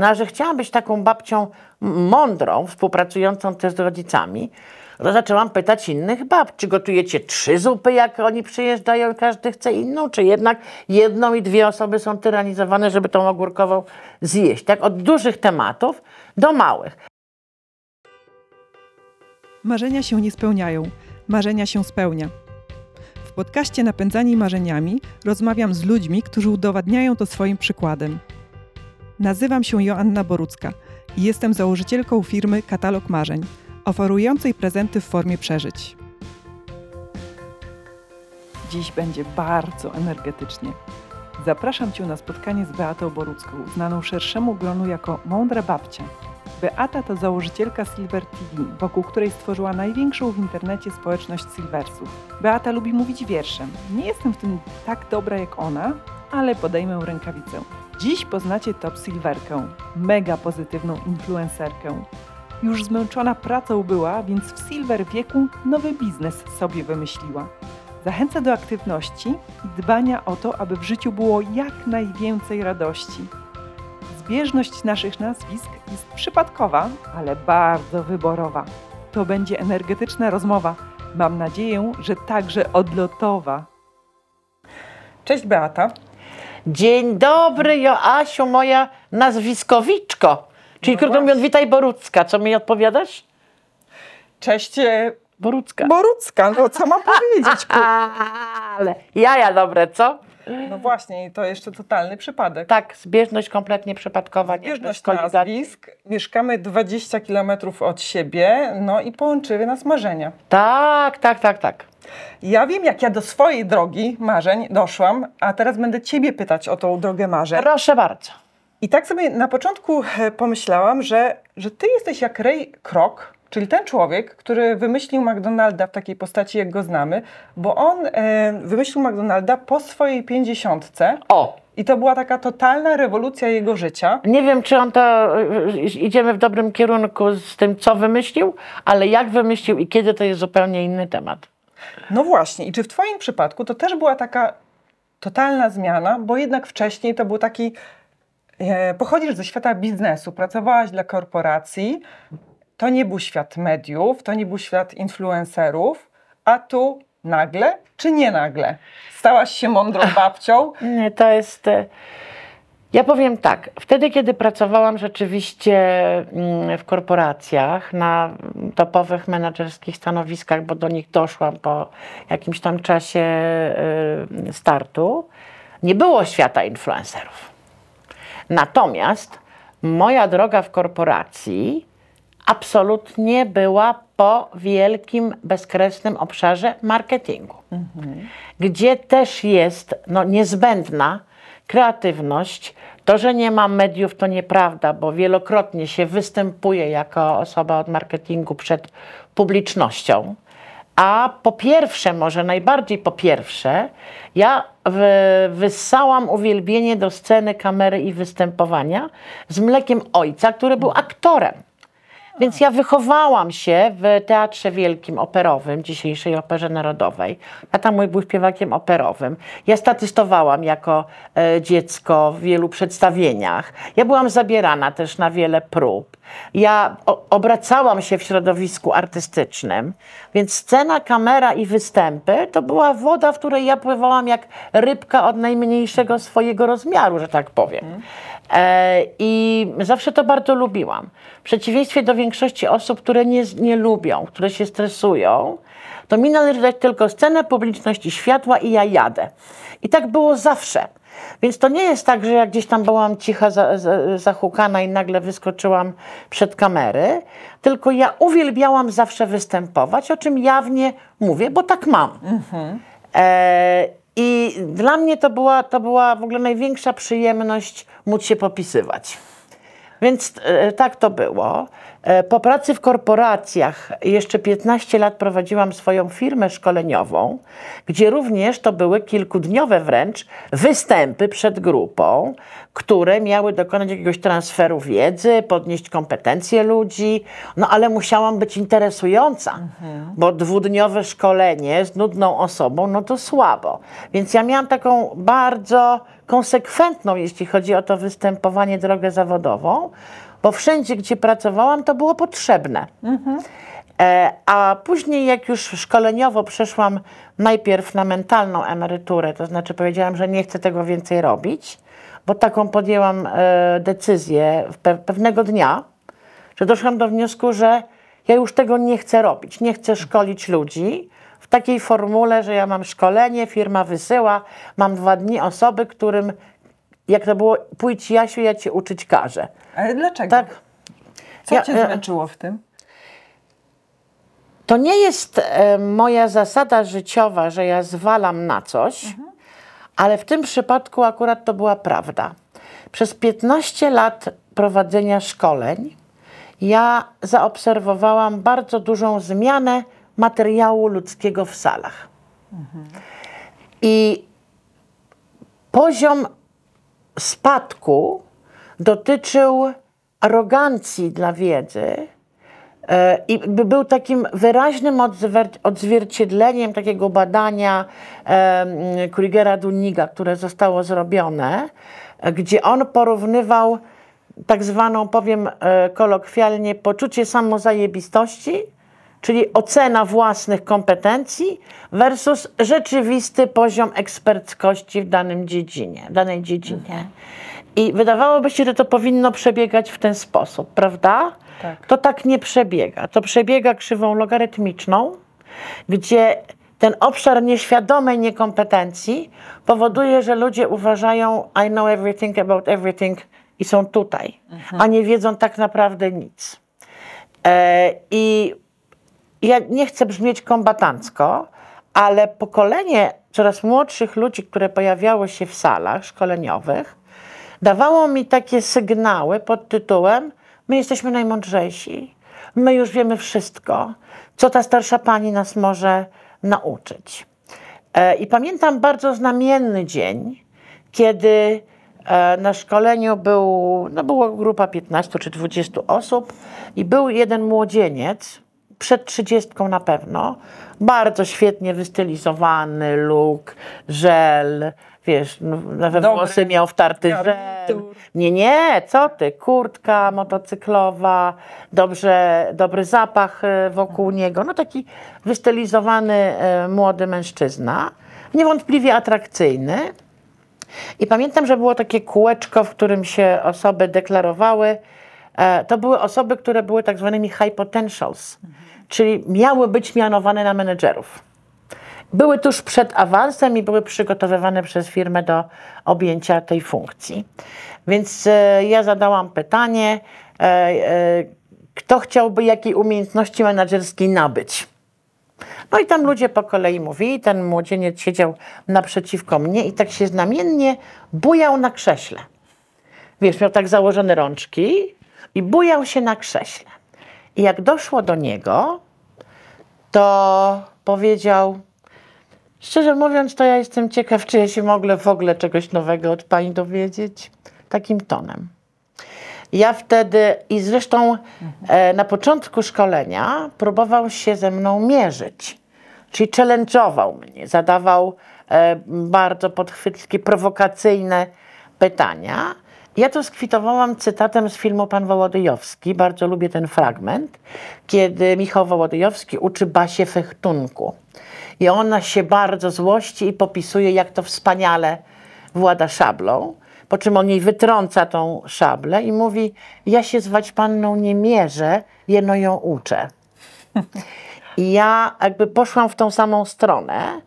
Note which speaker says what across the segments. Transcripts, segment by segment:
Speaker 1: No a że chciałam być taką babcią mądrą, współpracującą też z rodzicami, to zaczęłam pytać innych bab, czy gotujecie trzy zupy, jak oni przyjeżdżają i każdy chce inną, czy jednak jedną i dwie osoby są tyranizowane, żeby tą ogórkową zjeść. Tak od dużych tematów do małych.
Speaker 2: Marzenia się nie spełniają, marzenia się spełnia. W podcaście Napędzani Marzeniami rozmawiam z ludźmi, którzy udowadniają to swoim przykładem. Nazywam się Joanna Borucka i jestem założycielką firmy Katalog Marzeń, oferującej prezenty w formie przeżyć. Dziś będzie bardzo energetycznie. Zapraszam Cię na spotkanie z Beatą Borucką, znaną szerszemu gronu jako Mądra Babcia. Beata to założycielka Silver TV, wokół której stworzyła największą w internecie społeczność Silversów. Beata lubi mówić wierszem. Nie jestem w tym tak dobra jak ona, ale podejmę rękawicę. Dziś poznacie Top Silverkę, mega pozytywną influencerkę. Już zmęczona pracą była, więc w Silver wieku nowy biznes sobie wymyśliła. Zachęca do aktywności i dbania o to, aby w życiu było jak najwięcej radości. Zbieżność naszych nazwisk jest przypadkowa, ale bardzo wyborowa. To będzie energetyczna rozmowa. Mam nadzieję, że także odlotowa. Cześć Beata.
Speaker 1: Dzień dobry, Joasiu, moja nazwiskowiczko. Czyli
Speaker 2: No
Speaker 1: krótko
Speaker 2: właśnie.
Speaker 1: mówiąc, witaj Borucka. Co mi odpowiadasz?
Speaker 2: Cześć e,
Speaker 1: Borucka.
Speaker 2: Borucka, no co mam powiedzieć?
Speaker 1: Ale jaja dobre, co?
Speaker 2: No właśnie, i to jeszcze totalny przypadek.
Speaker 1: Tak, zbieżność kompletnie przypadkowa.
Speaker 2: Zbieżność nazwisk, mieszkamy 20 km od siebie, no i połączyły nas marzenia.
Speaker 1: Tak, tak, tak, tak.
Speaker 2: Ja wiem, jak ja do swojej drogi marzeń doszłam, a teraz będę Ciebie pytać o tą drogę marzeń.
Speaker 1: Proszę bardzo.
Speaker 2: I tak sobie na początku e, pomyślałam, że, że Ty jesteś jak Ray Kroc, czyli ten człowiek, który wymyślił McDonalda w takiej postaci, jak go znamy, bo on e, wymyślił McDonalda po swojej pięćdziesiątce
Speaker 1: O,
Speaker 2: i to była taka totalna rewolucja jego życia.
Speaker 1: nie wiem, czy on to y, idziemy w dobrym kierunku z tym, co wymyślił, ale jak wymyślił i kiedy, to jest zupełnie inny temat.
Speaker 2: No właśnie, i czy w Twoim przypadku to też była taka totalna zmiana, bo jednak wcześniej to był taki. E, pochodzisz ze świata biznesu, pracowałaś dla korporacji, to nie był świat mediów, to nie był świat influencerów, a tu nagle czy nie nagle stałaś się mądrą babcią.
Speaker 1: Nie, to jest. Ja powiem tak, wtedy, kiedy pracowałam rzeczywiście mm, w korporacjach na topowych menedżerskich stanowiskach, bo do nich doszłam po jakimś tam czasie y, startu, nie było świata influencerów. Natomiast moja droga w korporacji absolutnie była po wielkim, bezkresnym obszarze marketingu, gdzie też jest no, niezbędna kreatywność. To, że nie ma mediów, to nieprawda, bo wielokrotnie się występuje jako osoba od marketingu przed publicznością. A po pierwsze, może najbardziej po pierwsze, ja wyssałam uwielbienie do sceny, kamery i występowania z mlekiem ojca, który był aktorem. Więc ja wychowałam się w Teatrze Wielkim Operowym, dzisiejszej Operze Narodowej. Tata mój był śpiewakiem operowym. Ja statystowałam jako e, dziecko w wielu przedstawieniach. Ja byłam zabierana też na wiele prób. Ja o, obracałam się w środowisku artystycznym, więc scena, kamera i występy to była woda, w której ja pływałam jak rybka od najmniejszego swojego rozmiaru, że tak powiem. E, I zawsze to bardzo lubiłam. W przeciwieństwie do większości osób, które nie, nie lubią, które się stresują, to mi należy dać tylko scenę, publiczność i światła i ja jadę. I tak było zawsze. Więc to nie jest tak, że jak gdzieś tam byłam cicha, za, za, zahukana i nagle wyskoczyłam przed kamery, tylko ja uwielbiałam zawsze występować, o czym jawnie mówię, bo tak mam. E, I dla mnie to była, to była w ogóle największa przyjemność móc się popisywać. Więc e, tak to było. E, Po pracy w korporacjach jeszcze 15 lat prowadziłam swoją firmę szkoleniową, gdzie również to były kilkudniowe wręcz występy przed grupą, które miały dokonać jakiegoś transferu wiedzy, podnieść kompetencje ludzi, no ale musiałam być interesująca, bo dwudniowe szkolenie z nudną osobą, no to słabo. Więc ja miałam taką bardzo konsekwentną, jeśli chodzi o to występowanie, drogę zawodową, bo wszędzie, gdzie pracowałam, to było potrzebne. E, A później, jak już szkoleniowo przeszłam najpierw na mentalną emeryturę, to znaczy powiedziałam, że nie chcę tego więcej robić, bo taką podjęłam e, decyzję pewnego dnia, że doszłam do wniosku, że ja już tego nie chcę robić. Nie chcę szkolić ludzi takiej formule, że ja mam szkolenie, firma wysyła, mam dwa dni osoby, którym, jak to było, pójdź Jasiu, ja cię uczyć każę.
Speaker 2: Ale dlaczego?
Speaker 1: Tak.
Speaker 2: Co
Speaker 1: Ja,
Speaker 2: cię
Speaker 1: e,
Speaker 2: zmęczyło w tym?
Speaker 1: To nie jest e, moja zasada życiowa, że ja zwalam na coś, ale w tym przypadku akurat to była prawda. Przez 15 lat prowadzenia szkoleń ja zaobserwowałam bardzo dużą zmianę materiału ludzkiego w salach. I poziom spadku dotyczył arogancji dla wiedzy, E, I by był takim wyraźnym odzwierciedleniem takiego badania e, m, Krugera Dunniga, które zostało zrobione, gdzie on porównywał tak zwaną, powiem e, kolokwialnie, poczucie samozajebistości, czyli ocena własnych kompetencji versus rzeczywisty poziom eksperckości w danym dziedzinie, danej dziedzinie. I wydawałoby się, że to powinno przebiegać w ten sposób, prawda?
Speaker 2: Tak.
Speaker 1: To tak nie przebiega. To przebiega krzywą logarytmiczną, gdzie ten obszar nieświadomej niekompetencji powoduje, że ludzie uważają I know everything about everything i są tutaj, a nie wiedzą tak naprawdę nic. E, I ja nie chcę brzmieć kombatancko, ale pokolenie coraz młodszych ludzi, które pojawiało się w salach szkoleniowych, dawało mi takie sygnały pod tytułem: My jesteśmy najmądrzejsi, my już wiemy wszystko, co ta starsza pani nas może nauczyć. E, I pamiętam bardzo znamienny dzień, kiedy e, na szkoleniu był, no była grupa 15 czy 20 osób i był jeden młodzieniec, przed 30 na pewno, bardzo świetnie wystylizowany look, żel, wiesz, no, we
Speaker 2: Dobry
Speaker 1: włosy miał wtarty żel. Nie, nie, co ty, kurtka motocyklowa, dobrze, dobry zapach e, wokół niego, no taki wystylizowany e, młody mężczyzna, niewątpliwie atrakcyjny. I pamiętam, że było takie kółeczko, w którym się osoby deklarowały. E, To były osoby, które były tak zwanymi high potentials, czyli miały być mianowane na menedżerów. Były tuż przed awansem i były przygotowywane przez firmę do objęcia tej funkcji. Więc e, ja zadałam pytanie, e, e, kto chciałby jakiej umiejętności menedżerskiej nabyć? No i tam ludzie po kolei mówili, ten młodzieniec siedział naprzeciwko mnie i tak się znamiennie bujał na krześle. Wiesz, miał tak założone rączki i bujał się na krześle. I jak doszło do niego, to powiedział, szczerze mówiąc, to ja jestem ciekaw, czy ja się mogę w ogóle czegoś nowego od pani dowiedzieć. Takim tonem. Ja wtedy, i zresztą e, na początku szkolenia próbował się ze mną mierzyć, czyli challenge'ował mnie, zadawał e, bardzo podchwytliwe, prowokacyjne pytania. Ja to skwitowałam cytatem z filmu Pan Wołodyjowski, bardzo lubię ten fragment, kiedy Michał Wołodyjowski uczy Basię fechtunku. I ona się bardzo złości i popisuje, jak to wspaniale włada szablą. Po czym on jej wytrąca tą szablę i mówi: Ja się zwać panną nie mierzę, jeno ją uczę. I ja jakby poszłam w tą samą stronę,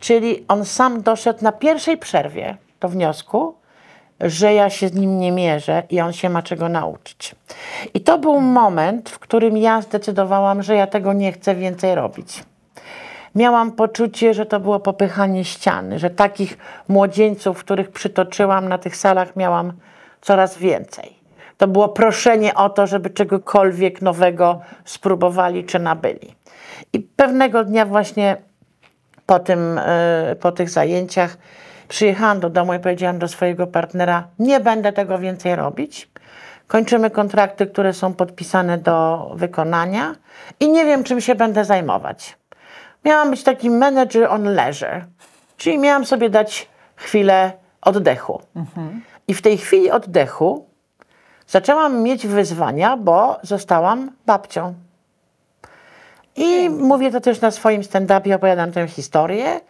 Speaker 1: czyli on sam doszedł na pierwszej przerwie do wniosku, że ja się z nim nie mierzę i on się ma czego nauczyć. I to był moment, w którym ja zdecydowałam, że ja tego nie chcę więcej robić miałam poczucie, że to było popychanie ściany, że takich młodzieńców, których przytoczyłam na tych salach, miałam coraz więcej. To było proszenie o to, żeby czegokolwiek nowego spróbowali czy nabyli. I pewnego dnia właśnie po, tym, e, po tych zajęciach przyjechałam do domu i powiedziałam do swojego partnera: Nie będę tego więcej robić. Kończymy kontrakty, które są podpisane do wykonania i nie wiem, czym się będę zajmować. Miałam być taki manager on leisure, czyli miałam sobie dać chwilę oddechu. I w tej chwili oddechu zaczęłam mieć wyzwania, bo zostałam babcią. I mówię to też na swoim stand-upie, opowiadam tę historię.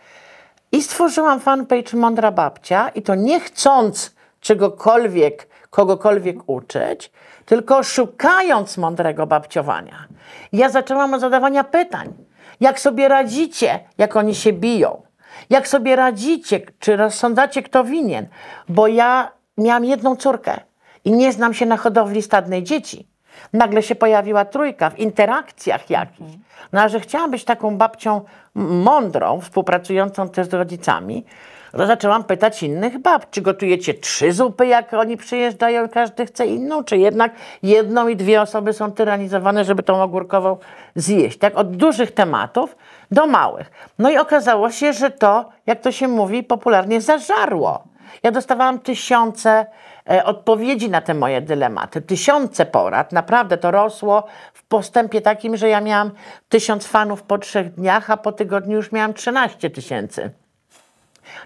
Speaker 1: I stworzyłam fanpage Mądra Babcia i to nie chcąc czegokolwiek, kogokolwiek uczyć, tylko szukając mądrego babciowania. Ja zaczęłam od zadawania pytań. Jak sobie radzicie, jak oni się biją? Jak sobie radzicie, czy rozsądzacie, kto winien? Bo ja miałam jedną córkę i nie znam się na hodowli stadnej dzieci. Nagle się pojawiła trójka w interakcjach jakichś. No a że chciałam być taką babcią mądrą, współpracującą też z rodzicami, to zaczęłam pytać innych bab, czy gotujecie trzy zupy, jak oni przyjeżdżają i każdy chce inną, czy jednak jedną i dwie osoby są tyranizowane, żeby tą ogórkową zjeść. Tak od dużych tematów do małych. No i okazało się, że to, jak to się mówi, popularnie zażarło. Ja dostawałam tysiące e, odpowiedzi na te moje dylematy, tysiące porad. Naprawdę to rosło w postępie takim, że ja miałam tysiąc fanów po trzech dniach, a po tygodniu już miałam 13 tysięcy.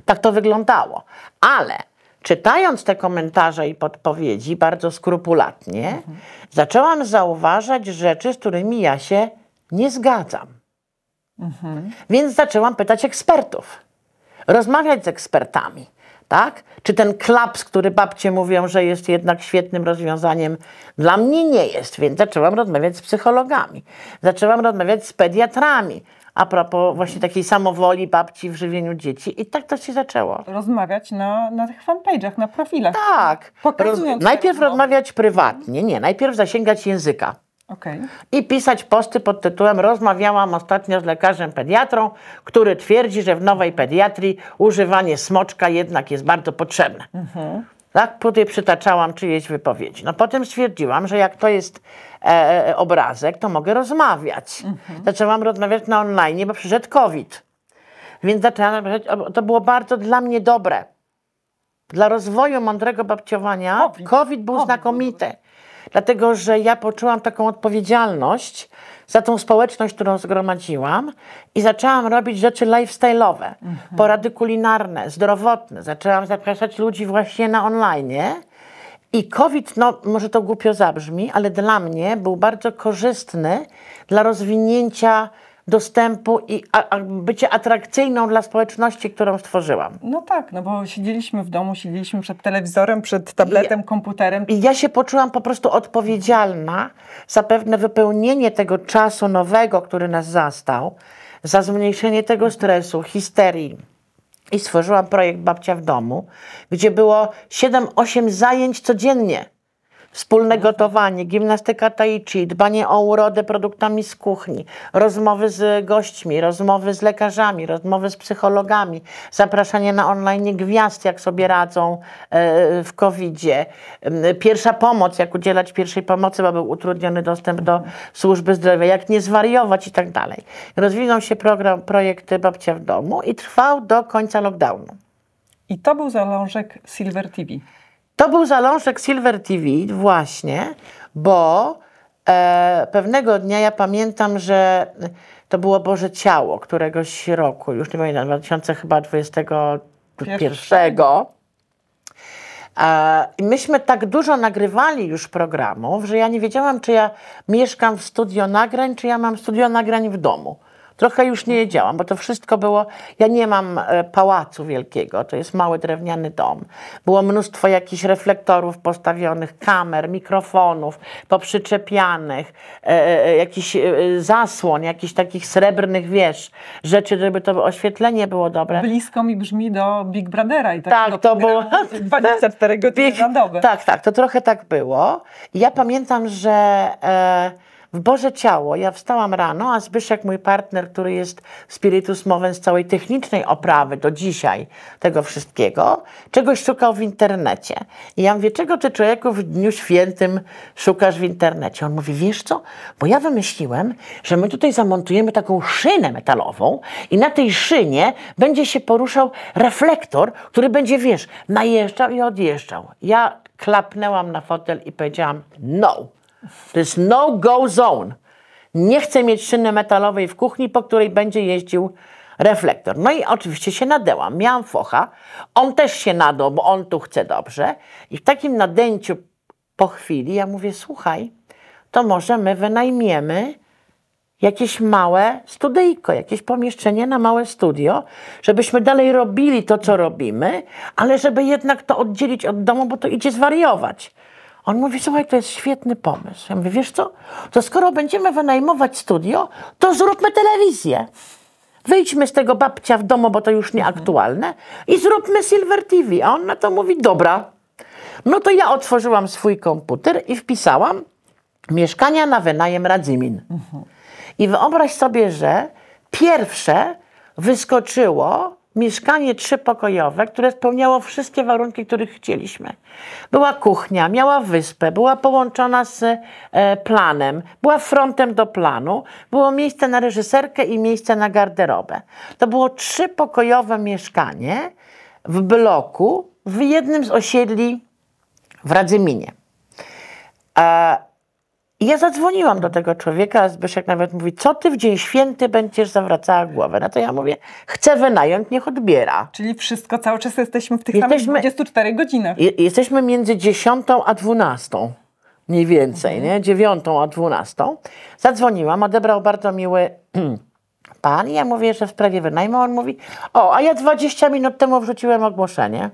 Speaker 1: Tak to wyglądało. Ale czytając te komentarze i podpowiedzi bardzo skrupulatnie, zaczęłam zauważać rzeczy, z którymi ja się nie zgadzam. Więc zaczęłam pytać ekspertów, rozmawiać z ekspertami. Tak? Czy ten klaps, który babcie mówią, że jest jednak świetnym rozwiązaniem, dla mnie nie jest, więc zaczęłam rozmawiać z psychologami, zaczęłam rozmawiać z pediatrami, a propos właśnie takiej samowoli babci w żywieniu dzieci i tak to się zaczęło.
Speaker 2: Rozmawiać na, na tych fanpage'ach, na profilach.
Speaker 1: Tak.
Speaker 2: Pokazując te
Speaker 1: najpierw
Speaker 2: rozmowy.
Speaker 1: rozmawiać prywatnie, nie, najpierw zasięgać języka
Speaker 2: Okej.
Speaker 1: i pisać posty pod tytułem Rozmawiałam ostatnio z lekarzem pediatrą, który twierdzi, że w nowej pediatrii używanie smoczka jednak jest bardzo potrzebne. Tak, tutaj przytaczałam czyjeś wypowiedzi. No potem stwierdziłam, że jak to jest e, e, obrazek, to mogę rozmawiać. Zaczęłam rozmawiać na online, bo przyszedł COVID. Więc zaczęłam rozmawiać, to było bardzo dla mnie dobre. Dla rozwoju mądrego babciowania
Speaker 2: COVID.
Speaker 1: COVID, był
Speaker 2: COVID
Speaker 1: znakomity. Dlatego, że ja poczułam taką odpowiedzialność za tą społeczność, którą zgromadziłam i zaczęłam robić rzeczy lifestyle'owe, porady kulinarne, zdrowotne. Zaczęłam zapraszać ludzi właśnie na online. I COVID, no może to głupio zabrzmi, ale dla mnie był bardzo korzystny dla rozwinięcia dostępu i a, bycie atrakcyjną dla społeczności, którą stworzyłam.
Speaker 2: No tak, no bo siedzieliśmy w domu, siedzieliśmy przed telewizorem, przed tabletem, komputerem.
Speaker 1: I ja się poczułam po prostu odpowiedzialna za pewne wypełnienie tego czasu nowego, który nas zastał, za zmniejszenie tego stresu, histerii. I stworzyłam projekt Babcia w domu, gdzie było 7-8 zajęć codziennie. Wspólne gotowanie, gimnastyka tai chi, dbanie o urodę produktami z kuchni, rozmowy z gośćmi, rozmowy z lekarzami, rozmowy z psychologami, zapraszanie na online gwiazd, jak sobie radzą e, w COVID-zie, pierwsza pomoc, jak udzielać pierwszej pomocy, bo był utrudniony dostęp do służby zdrowia, jak nie zwariować i tak dalej. Rozwinął się program, projekt Babcia w domu i trwał do końca lockdownu.
Speaker 2: I to był zalążek Silver TV.
Speaker 1: To był zalążek Silver TV właśnie, bo e, pewnego dnia ja pamiętam, że to było Boże Ciało któregoś roku, już nie pamiętam, 2021. E, I myśmy tak dużo nagrywali już programów, że ja nie wiedziałam, czy ja mieszkam w studio nagrań, czy ja mam studio nagrań w domu. Trochę już nie wiedziałam, bo to wszystko było. Ja nie mam e, pałacu wielkiego, to jest mały drewniany dom. Było mnóstwo jakichś reflektorów postawionych, kamer, mikrofonów poprzyczepianych, e, e, jakiś e, zasłon, jakichś takich srebrnych wież, rzeczy, żeby to oświetlenie było dobre.
Speaker 2: Blisko mi brzmi do Big Brothera i
Speaker 1: Tak,
Speaker 2: takiego
Speaker 1: to było.
Speaker 2: programu 24 godziny na dobę.
Speaker 1: Tak, tak, to trochę tak było. I ja pamiętam, że e, w Boże Ciało ja wstałam rano, a Zbyszek, mój partner, który jest spiritus movens całej technicznej oprawy do dzisiaj tego wszystkiego, czegoś szukał w internecie. I ja mówię, czego ty człowieku w Dniu Świętym szukasz w internecie? On mówi, wiesz co, bo ja wymyśliłem, że my tutaj zamontujemy taką szynę metalową i na tej szynie będzie się poruszał reflektor, który będzie, wiesz, najeżdżał i odjeżdżał. Ja klapnęłam na fotel i powiedziałam, no, to jest no-go zone. Nie chcę mieć szyny metalowej w kuchni, po której będzie jeździł reflektor. No i oczywiście się nadęłam. Miałam focha. On też się nadał, bo on tu chce dobrze. I w takim nadęciu po chwili ja mówię, słuchaj, to może my wynajmiemy jakieś małe studyjko, jakieś pomieszczenie na małe studio, żebyśmy dalej robili to, co robimy, ale żeby jednak to oddzielić od domu, bo to idzie zwariować. On mówi, słuchaj, to jest świetny pomysł. Ja mówię, wiesz co, to skoro będziemy wynajmować studio, to zróbmy telewizję. Wyjdźmy z tego babcia w domu, bo to już nieaktualne i zróbmy Silver TV. A on na to mówi, dobra. No to ja otworzyłam swój komputer i wpisałam mieszkania na wynajem Radzymin. I wyobraź sobie, że pierwsze wyskoczyło mieszkanie trzypokojowe, które spełniało wszystkie warunki, których chcieliśmy. Była kuchnia, miała wyspę, była połączona z e, planem, była frontem do planu, było miejsce na reżyserkę i miejsce na garderobę. To było trzypokojowe mieszkanie w bloku w jednym z osiedli w Radzyminie. E, i ja zadzwoniłam do tego człowieka, a Zbyszek nawet mówi, co ty w dzień święty będziesz zawracała głowę? No to ja mówię, chcę wynająć, niech odbiera.
Speaker 2: Czyli wszystko, cały czas jesteśmy w tych
Speaker 1: Jesteśmy-
Speaker 2: samych 24 godzinach.
Speaker 1: Je- Jesteśmy między 10 a 12, mniej więcej, nie? 9 a 12. Zadzwoniłam, odebrał bardzo miły pan i ja mówię, że w sprawie wynajmu. On mówi, o, a ja 20 minut temu wrzuciłem ogłoszenie.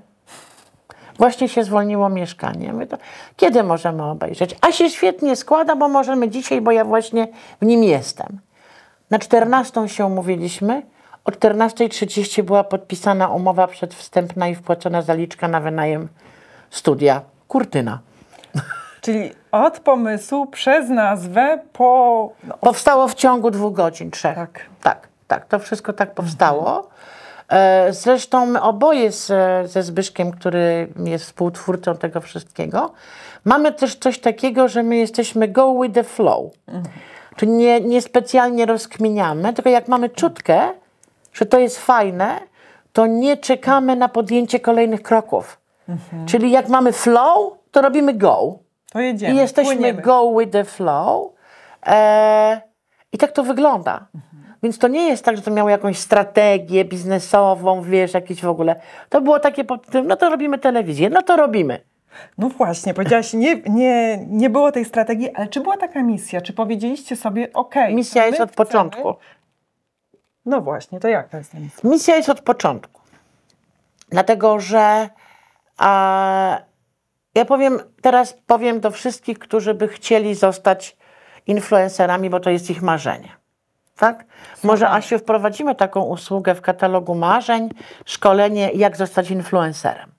Speaker 1: Właśnie się zwolniło mieszkanie. My to, kiedy możemy obejrzeć? A się świetnie składa, bo możemy dzisiaj, bo ja właśnie w nim jestem. Na 14 się umówiliśmy. O 14.30 była podpisana umowa przedwstępna i wpłacona zaliczka na wynajem studia Kurtyna.
Speaker 2: Czyli od pomysłu przez nazwę po... No,
Speaker 1: Powstało w ciągu dwóch godzin, trzech.
Speaker 2: Tak.
Speaker 1: tak, tak. To wszystko tak powstało. E, Zresztą my oboje z, ze Zbyszkiem, który jest współtwórcą tego wszystkiego, mamy też coś takiego, że my jesteśmy go with the flow. Czyli nie, nie specjalnie rozkminiamy, tylko jak mamy czutkę, że to jest fajne, to nie czekamy na podjęcie kolejnych kroków. Czyli jak mamy flow, to robimy go.
Speaker 2: to jedziemy,
Speaker 1: I jesteśmy
Speaker 2: płyniemy.
Speaker 1: go with the flow. E, I tak to wygląda. Więc to nie jest tak, że to miało jakąś strategię biznesową, wiesz, jakieś w ogóle. To było takie pod tym, no to robimy telewizję, no to robimy.
Speaker 2: No właśnie, powiedziałaś, nie, nie, nie było tej strategii, ale czy była taka misja? Czy powiedzieliście sobie, okej,
Speaker 1: Misja jest od
Speaker 2: chcemy-
Speaker 1: początku.
Speaker 2: No właśnie, to jak to jest ta misja?
Speaker 1: Misja jest od początku. Dlatego, że a, ja powiem, teraz powiem do wszystkich, którzy by chcieli zostać influencerami, bo to jest ich marzenie. Tak? Może Asiu wprowadzimy taką usługę w katalogu marzeń, szkolenie jak zostać influencerem.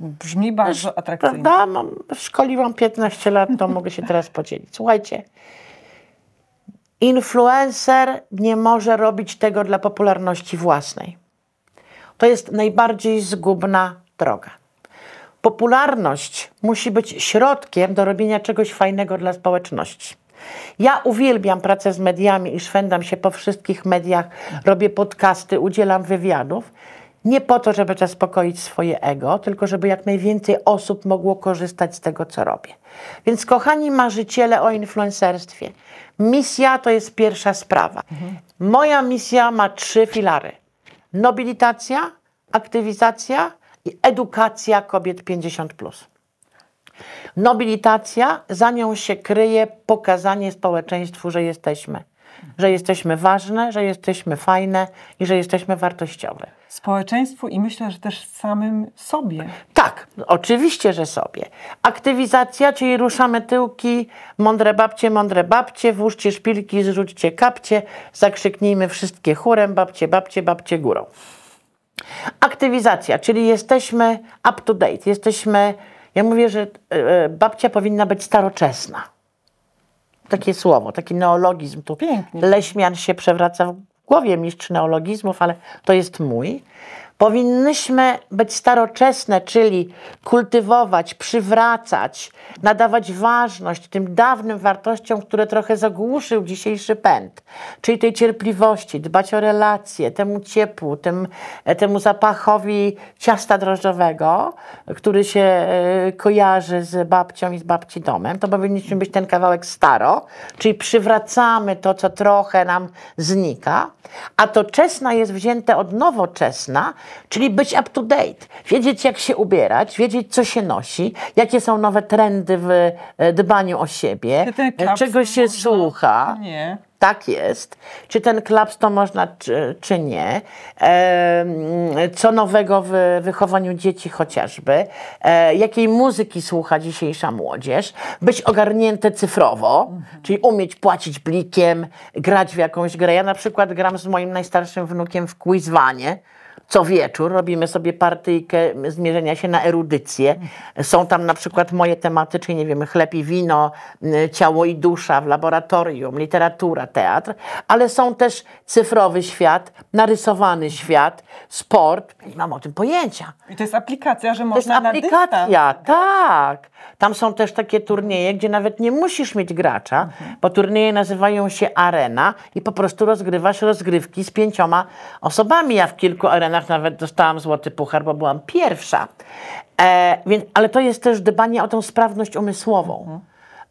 Speaker 2: Brzmi bardzo atrakcyjnie.
Speaker 1: Prawda? Mam, szkoliłam 15 lat, to mogę się teraz podzielić. Słuchajcie, influencer nie może robić tego dla popularności własnej. To jest najbardziej zgubna droga. Popularność musi być środkiem do robienia czegoś fajnego dla społeczności. Ja uwielbiam pracę z mediami i szwendam się po wszystkich mediach, robię podcasty, udzielam wywiadów. Nie po to, żeby zaspokoić swoje ego, tylko żeby jak najwięcej osób mogło korzystać z tego, co robię. Więc, kochani marzyciele o influencerstwie, misja to jest pierwsza sprawa. Moja misja ma trzy filary: nobilitacja, aktywizacja i edukacja kobiet 50. Nobilitacja, za nią się kryje pokazanie społeczeństwu, że jesteśmy. Że jesteśmy ważne, że jesteśmy fajne i że jesteśmy wartościowe.
Speaker 2: Społeczeństwu i myślę, że też samym sobie.
Speaker 1: Tak, oczywiście, że sobie. Aktywizacja, czyli ruszamy tyłki, mądre babcie, mądre babcie, włóżcie szpilki, zrzućcie kapcie, zakrzyknijmy wszystkie chórem, babcie, babcie, babcie górą. Aktywizacja, czyli jesteśmy up to date, jesteśmy, ja mówię, że e, babcia powinna być staroczesna. Takie słowo, taki neologizm. Tu
Speaker 2: Pięknie.
Speaker 1: Leśmian się przewraca w głowie, mistrz neologizmów, ale to jest mój. Powinnyśmy być staroczesne, czyli kultywować, przywracać, nadawać ważność tym dawnym wartościom, które trochę zagłuszył dzisiejszy pęd, czyli tej cierpliwości, dbać o relacje, temu ciepłu, tym, temu zapachowi ciasta drożdżowego, który się e, kojarzy z babcią i z babci domem. To powinniśmy być ten kawałek staro, czyli przywracamy to, co trochę nam znika, a to czesna jest wzięte od nowoczesna, czyli być up to date, wiedzieć jak się ubierać, wiedzieć co się nosi, jakie są nowe trendy w e, dbaniu o siebie, czego się
Speaker 2: można,
Speaker 1: słucha.
Speaker 2: nie?
Speaker 1: Tak jest. Czy ten klaps to można, czy, czy nie? E, co nowego w wychowaniu dzieci chociażby? E, jakiej muzyki słucha dzisiejsza młodzież? Być ogarnięte cyfrowo, czyli umieć płacić blikiem, grać w jakąś grę. Ja na przykład gram z moim najstarszym wnukiem w quizwanie co wieczór robimy sobie partyjkę zmierzenia się na erudycję. Są tam na przykład moje tematy, czyli nie wiem, chleb i wino, ciało i dusza w laboratorium, literatura, teatr, ale są też cyfrowy świat, narysowany świat, sport. Nie mam o tym pojęcia.
Speaker 2: I to jest aplikacja, że
Speaker 1: To jest
Speaker 2: można na dystans.
Speaker 1: aplikacja, tak. Tam są też takie turnieje, gdzie nawet nie musisz mieć gracza, bo turnieje nazywają się arena i po prostu rozgrywasz rozgrywki z pięcioma osobami. Ja w kilku arenach nawet dostałam złoty puchar, bo byłam pierwsza. E, więc, ale to jest też dbanie o tą sprawność umysłową.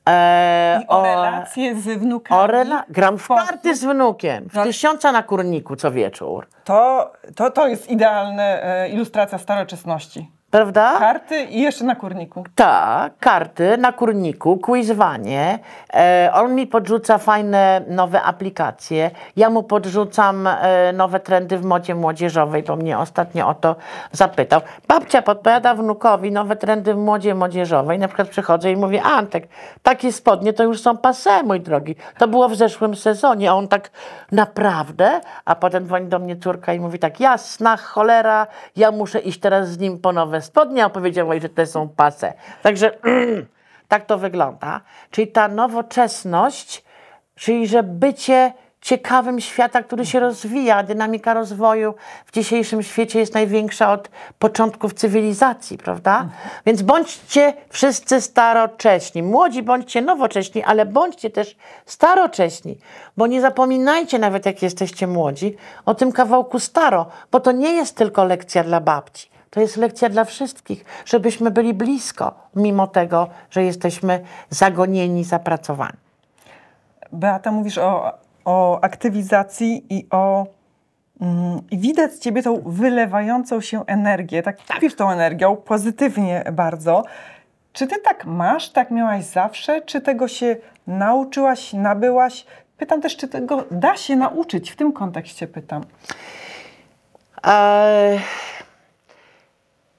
Speaker 1: E,
Speaker 2: I o relacje z wnukami.
Speaker 1: o rela- gram w karty z wnukiem, w
Speaker 2: No.
Speaker 1: tysiąca na kurniku co wieczór.
Speaker 2: To, to, to jest idealna e, ilustracja staroczesności.
Speaker 1: Prawda?
Speaker 2: Karty i jeszcze na kurniku.
Speaker 1: Tak, karty na kurniku, quizwanie. E, on mi podrzuca fajne nowe aplikacje. Ja mu podrzucam e, nowe trendy w modzie młodzieżowej, bo mnie ostatnio o to zapytał. Babcia podpowiada wnukowi nowe trendy w modzie młodzieżowej. Na przykład przychodzę i mówię, Antek, takie spodnie to już są passé, mój drogi. To było w zeszłym sezonie. A on tak, naprawdę? A potem dzwoni do mnie córka i mówi tak, jasna cholera, ja muszę iść teraz z nim po nowe spodnie, a powiedziała, że te są pase. Także tak to wygląda. Czyli ta nowoczesność, czyli że bycie ciekawym świata, który się rozwija, dynamika rozwoju w dzisiejszym świecie jest największa od początków cywilizacji, prawda? Więc bądźcie wszyscy starocześni. Młodzi bądźcie nowocześni, ale bądźcie też starocześni, bo nie zapominajcie nawet jak jesteście młodzi o tym kawałku staro, bo to nie jest tylko lekcja dla babci. To jest lekcja dla wszystkich, żebyśmy byli blisko, mimo tego, że jesteśmy zagonieni, zapracowani.
Speaker 2: Beata, mówisz o, o aktywizacji i o. Mm, I widać z ciebie tą wylewającą się energię. Tak, tak. tą energią, pozytywnie bardzo. Czy ty tak masz, tak miałaś zawsze? Czy tego się nauczyłaś, nabyłaś? Pytam też, czy tego da się nauczyć? W tym kontekście pytam.
Speaker 1: Eee,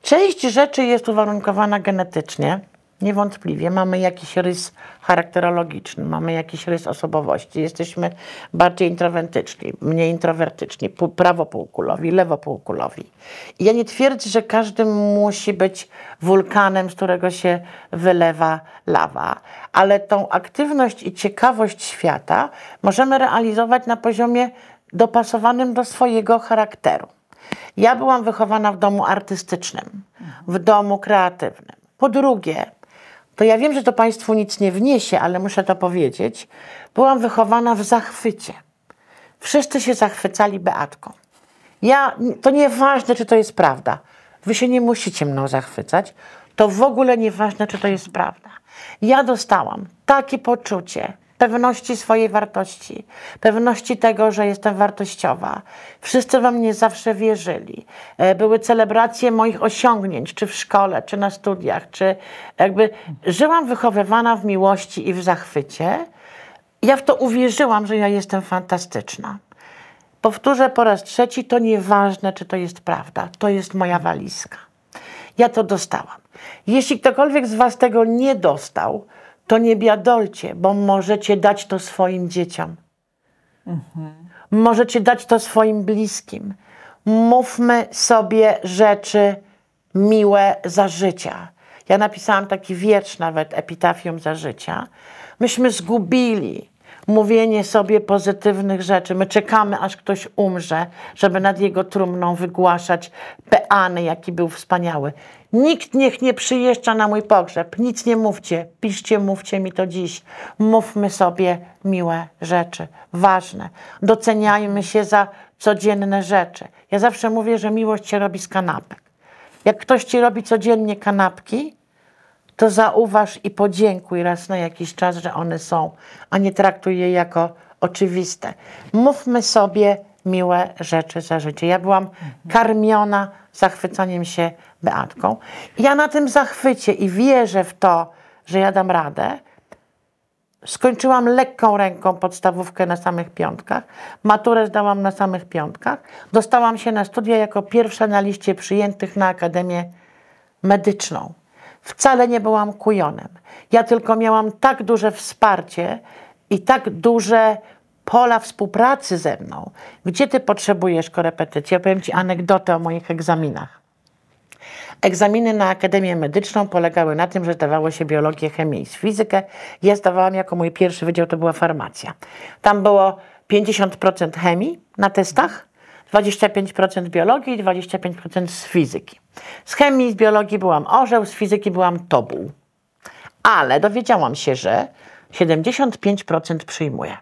Speaker 1: część rzeczy jest uwarunkowana genetycznie. Niewątpliwie mamy jakiś rys charakterologiczny, mamy jakiś rys osobowości. Jesteśmy bardziej introwertyczni, mniej introwertyczni, pół- prawopółkulowi, lewopółkulowi. I ja nie twierdzę, że każdy musi być wulkanem, z którego się wylewa lawa, ale tą aktywność i ciekawość świata możemy realizować na poziomie dopasowanym do swojego charakteru. Ja byłam wychowana w domu artystycznym, w domu kreatywnym. Po drugie, to ja wiem, że to Państwu nic nie wniesie, ale muszę to powiedzieć. Byłam wychowana w zachwycie. Wszyscy się zachwycali Beatką. Ja, to nieważne, czy to jest prawda. Wy się nie musicie mną zachwycać. To w ogóle nieważne, czy to jest prawda. Ja dostałam takie poczucie pewności swojej wartości, pewności tego, że jestem wartościowa. Wszyscy we mnie zawsze wierzyli. E, Były celebracje moich osiągnięć, czy w szkole, czy na studiach, czy jakby żyłam wychowywana w miłości i w zachwycie. Ja w to uwierzyłam, że ja jestem fantastyczna. Powtórzę po raz trzeci, to nieważne, czy to jest prawda. To jest moja walizka. Ja to dostałam. Jeśli ktokolwiek z Was tego nie dostał, to nie biadolcie, bo możecie dać to swoim dzieciom. Możecie dać to swoim bliskim. Mówmy sobie rzeczy miłe za życia. Ja napisałam taki wiersz nawet, epitafium za życia. Myśmy zgubili mówienie sobie pozytywnych rzeczy. My czekamy, aż ktoś umrze, żeby nad jego trumną wygłaszać peany, jaki był wspaniały. Nikt niech nie przyjeżdża na mój pogrzeb. Nic nie mówcie. Piszcie, mówcie mi to dziś. Mówmy sobie miłe rzeczy, ważne. Doceniajmy się za codzienne rzeczy. Ja zawsze mówię, że miłość się robi z kanapek. Jak ktoś ci robi codziennie kanapki, to zauważ i podziękuj raz na jakiś czas, że one są, a nie traktuj je jako oczywiste. Mówmy sobie miłe rzeczy za życie. Ja byłam karmiona zachwycaniem się Beatką. Ja na tym zachwycie i wierzę w to, że ja dam radę. Skończyłam lekką ręką podstawówkę na samych piątkach. Maturę zdałam na samych piątkach. Dostałam się na studia jako pierwsza na liście przyjętych na Akademię Medyczną. Wcale nie byłam kujonem. Ja tylko miałam tak duże wsparcie i tak duże pola współpracy ze mną. Gdzie ty potrzebujesz korepetycji? Ja powiem ci anegdotę o moich egzaminach. Egzaminy na Akademię Medyczną polegały na tym, że zdawało się biologię, chemię i fizykę. Ja zdawałam jako mój pierwszy wydział, to była farmacja. Tam było 50% chemii na testach, 25% biologii i 25% z fizyki. Z chemii z biologii byłam orzeł, z fizyki byłam tobuł. Ale dowiedziałam się, że 75% przyjmuje.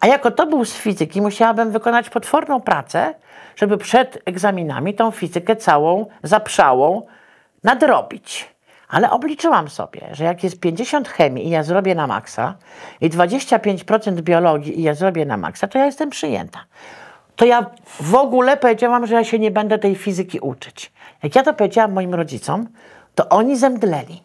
Speaker 1: A jako to był z fizyki, musiałabym wykonać potworną pracę, żeby przed egzaminami tą fizykę całą zaprzałą nadrobić. Ale obliczyłam sobie, że jak jest 50 chemii i ja zrobię na maksa i 25% biologii i ja zrobię na maksa, to ja jestem przyjęta. To ja w ogóle powiedziałam, że ja się nie będę tej fizyki uczyć. Jak ja to powiedziałam moim rodzicom, to oni zemdleli.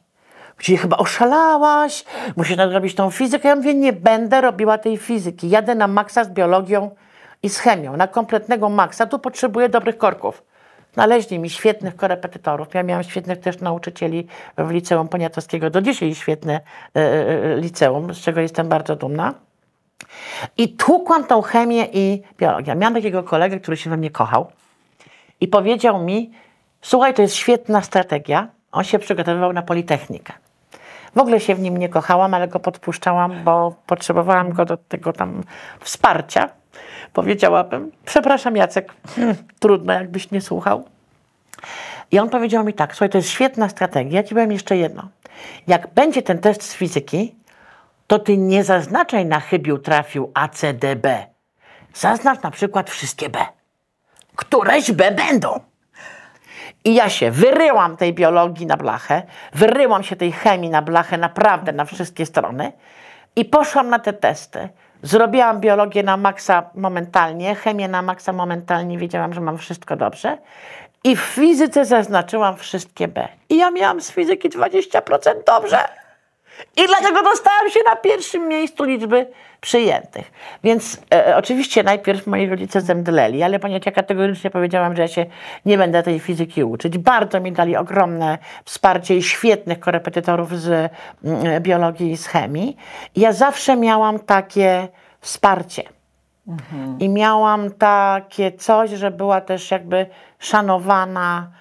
Speaker 1: Czyli chyba oszalałaś, musisz nadrobić tą fizykę. Ja mówię, nie będę robiła tej fizyki. Jadę na maksa z biologią i z chemią. Na kompletnego maksa tu potrzebuję dobrych korków. Znaleźli mi świetnych korepetytorów. Ja miałam świetnych też nauczycieli w liceum poniatowskiego. Do dzisiaj świetne e, e, liceum, z czego jestem bardzo dumna. I tłukłam tą chemię i biologię. Miałam takiego kolegę, który się we mnie kochał i powiedział mi, słuchaj, to jest świetna strategia. On się przygotowywał na Politechnikę. W ogóle się w nim nie kochałam, ale go podpuszczałam, bo potrzebowałam go do tego tam wsparcia. Powiedziałabym, przepraszam Jacek, trudno jakbyś nie słuchał. I on powiedział mi tak, słuchaj, to jest świetna strategia, ja ci powiem jeszcze jedno. Jak będzie ten test z fizyki, to ty nie zaznaczaj na chybił trafił A, C, D, B. Zaznacz na przykład wszystkie B. Któreś B będą. I ja się wyryłam tej biologii na blachę, wyryłam się tej chemii na blachę naprawdę na wszystkie strony i poszłam na te testy. Zrobiłam biologię na maksa momentalnie, chemię na maksa momentalnie, wiedziałam, że mam wszystko dobrze. I w fizyce zaznaczyłam wszystkie B. I ja miałam z fizyki 20% dobrze. I dlatego dostałam się na pierwszym miejscu liczby przyjętych. Więc e, oczywiście najpierw moi rodzice zemdleli, ale ponieważ ja kategorycznie powiedziałam, że ja się nie będę tej fizyki uczyć, bardzo mi dali ogromne wsparcie i świetnych korepetytorów z mm, biologii i z chemii. I ja zawsze miałam takie wsparcie. I miałam takie coś, że była też jakby szanowana e,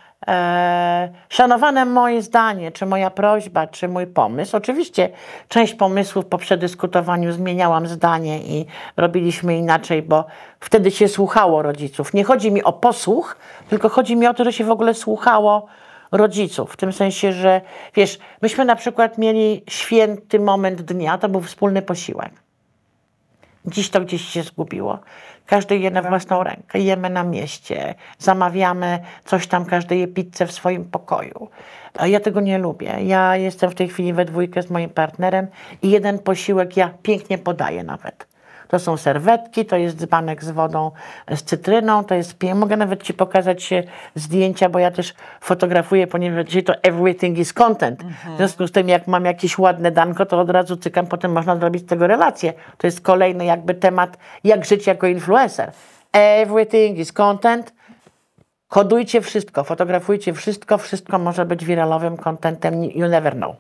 Speaker 1: szanowane moje zdanie, czy moja prośba, czy mój pomysł. Oczywiście część pomysłów po przedyskutowaniu zmieniałam zdanie i robiliśmy inaczej, bo wtedy się słuchało rodziców. Nie chodzi mi o posłuch, tylko chodzi mi o to, że się w ogóle słuchało rodziców. W tym sensie, że wiesz, myśmy na przykład mieli święty moment dnia, to był wspólny posiłek. Dziś to gdzieś się zgubiło. Każdy je na własną rękę. Jemy na mieście, zamawiamy coś tam, każdy je pizzę w swoim pokoju. Ja tego nie lubię. Ja jestem w tej chwili we dwójkę z moim partnerem i jeden posiłek ja pięknie podaję nawet. To są serwetki, to jest dzbanek z wodą z cytryną, to jest. Mogę nawet Ci pokazać e, zdjęcia, bo ja też fotografuję, ponieważ dzisiaj to everything is content. W związku z tym, jak mam jakieś ładne danko, to od razu cykam, potem można zrobić z tego relację. To jest kolejny jakby temat, jak żyć jako influencer. Everything is content. Kodujcie wszystko, fotografujcie wszystko, wszystko może być wiralowym contentem, you never know.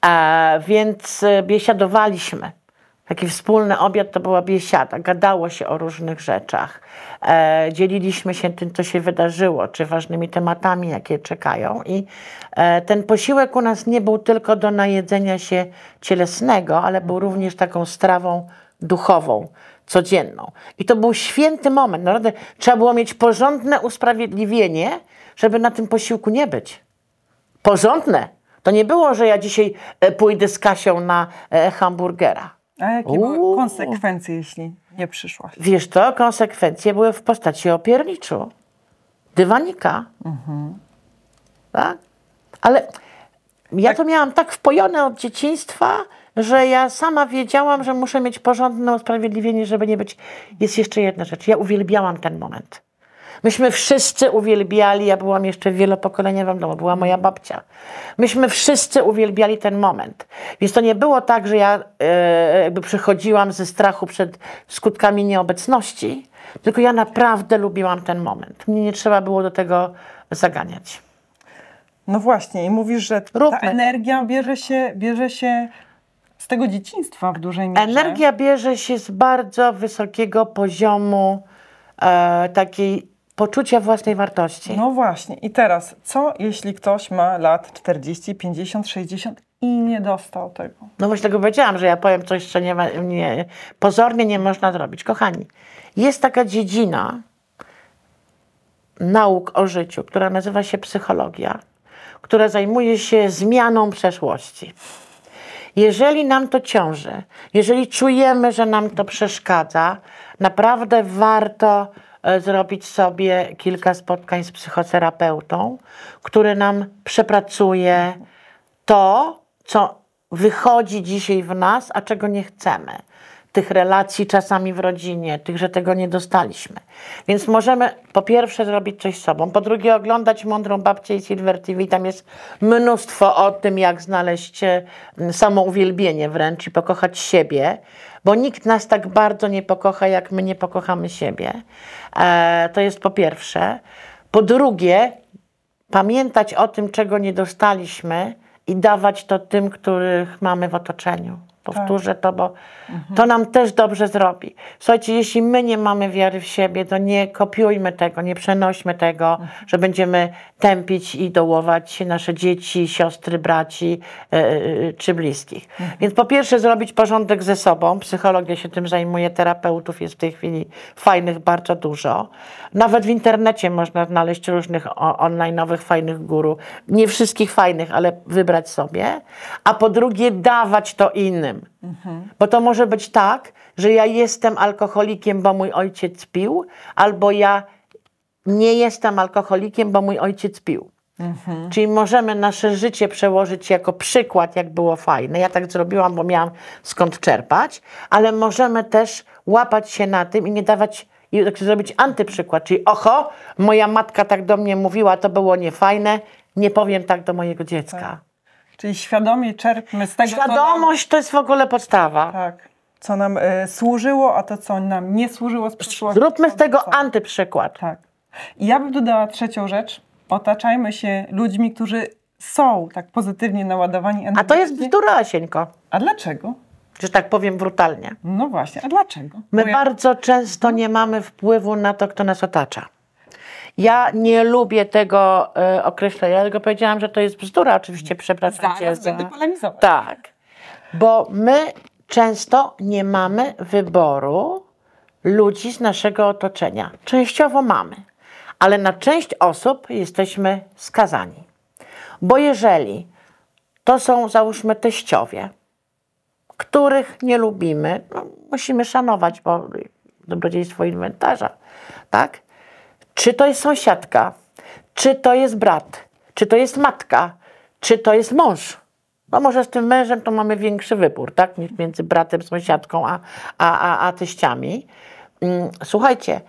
Speaker 1: A, więc e, biesiadowaliśmy Taki wspólny obiad to była biesiada. Gadało się o różnych rzeczach. E, dzieliliśmy się tym, co się wydarzyło, czy ważnymi tematami, jakie czekają. I e, ten posiłek u nas nie był tylko do najedzenia się cielesnego, ale był również taką strawą duchową, codzienną. I to był święty moment. Naprawdę trzeba było mieć porządne usprawiedliwienie, żeby na tym posiłku nie być. Porządne. To nie było, że ja dzisiaj e, pójdę z Kasią na e, hamburgera.
Speaker 2: A jakie były konsekwencje, jeśli nie przyszłaś?
Speaker 1: Wiesz to, konsekwencje były w postaci opierniczu, dywanika. Tak? Ale ja to miałam tak wpojone od dzieciństwa, że ja sama wiedziałam, że muszę mieć porządne usprawiedliwienie, żeby nie być. Jest jeszcze jedna rzecz. Ja uwielbiałam ten moment. Myśmy wszyscy uwielbiali, ja byłam jeszcze w wielopokoleniowym domu, była moja babcia. Myśmy wszyscy uwielbiali ten moment. Więc to nie było tak, że ja e, jakby przychodziłam ze strachu przed skutkami nieobecności, tylko ja naprawdę lubiłam ten moment. Mnie nie trzeba było do tego zaganiać.
Speaker 2: No właśnie, i mówisz, że ta
Speaker 1: Róbmy.
Speaker 2: energia bierze się, bierze się z tego dzieciństwa w dużej mierze.
Speaker 1: Energia bierze się z bardzo wysokiego poziomu e, takiej poczucia własnej wartości.
Speaker 2: No właśnie, i teraz, co jeśli ktoś ma lat 40, 50, 60 i nie dostał tego?
Speaker 1: No właśnie tego powiedziałam, że ja powiem coś, co nie, ma- nie, pozornie nie można zrobić. Kochani, jest taka dziedzina nauk o życiu, która nazywa się psychologia, która zajmuje się zmianą przeszłości. Jeżeli nam to ciąży, jeżeli czujemy, że nam to przeszkadza, naprawdę warto zrobić sobie kilka spotkań z psychoterapeutą, który nam przepracuje to, co wychodzi dzisiaj w nas, a czego nie chcemy. Tych relacji czasami w rodzinie, tych, że tego nie dostaliśmy. Więc możemy po pierwsze zrobić coś sobą, po drugie oglądać Mądrą Babcię i Silver TV. Tam jest mnóstwo o tym, jak znaleźć e, samouwielbienie wręcz i pokochać siebie, bo nikt nas tak bardzo nie pokocha, jak my nie pokochamy siebie. E, to jest po pierwsze. Po drugie, pamiętać o tym, czego nie dostaliśmy i dawać to tym, których mamy w otoczeniu. Powtórzę to, bo to nam też dobrze zrobi. Słuchajcie, jeśli my nie mamy wiary w siebie, to nie kopiujmy tego, nie przenośmy tego, że będziemy tępić i dołować nasze dzieci, siostry, braci e, czy bliskich. Więc po pierwsze zrobić porządek ze sobą. Psychologia się tym zajmuje, terapeutów jest w tej chwili fajnych bardzo dużo. Nawet w internecie można znaleźć różnych online'owych fajnych guru. Nie wszystkich fajnych, ale wybrać sobie. A po drugie dawać to innym. Bo to może być tak, że ja jestem alkoholikiem, bo mój ojciec pił, albo ja nie jestem alkoholikiem, bo mój ojciec pił. Czyli możemy nasze życie przełożyć jako przykład, jak było fajne. Ja tak zrobiłam, bo miałam skąd czerpać, ale możemy też łapać się na tym i nie dawać, i tak zrobić antyprzykład. Czyli oho, moja matka tak do mnie mówiła, to było niefajne, nie powiem tak do mojego dziecka.
Speaker 2: Czyli świadomie czerpmy z tego, co nam,
Speaker 1: Świadomość to jest w ogóle podstawa.
Speaker 2: tak, co nam e, służyło, a to, co nam nie służyło z przeszłości.
Speaker 1: Zróbmy z tego
Speaker 2: co-
Speaker 1: antyprzykład.
Speaker 2: Tak. I ja bym dodała trzecią rzecz. Otaczajmy się ludźmi, którzy są tak pozytywnie naładowani
Speaker 1: A to jest bzdura, Asieńko,
Speaker 2: A dlaczego?
Speaker 1: że tak powiem brutalnie.
Speaker 2: No właśnie, a dlaczego?
Speaker 1: My
Speaker 2: ja-
Speaker 1: bardzo często nie mamy wpływu na to, kto nas otacza. Ja nie lubię tego e, określenia, tylko powiedziałam, że to jest bzdura, oczywiście, przepraszam cię
Speaker 2: Zaraz
Speaker 1: za...
Speaker 2: będę polemizować.
Speaker 1: Tak, bo my często nie mamy wyboru ludzi z naszego otoczenia. Częściowo mamy, ale na część osób jesteśmy skazani. Bo jeżeli to są, załóżmy, teściowie, których nie lubimy, no, musimy szanować, bo dobrodziejstwo inwentarza, tak? Czy to jest sąsiadka, czy to jest brat, czy to jest matka, czy to jest mąż. No może z tym mężem to mamy większy wybór, tak? Niż między bratem, sąsiadką, a, a, a, a teściami. Mm, Słuchajcie,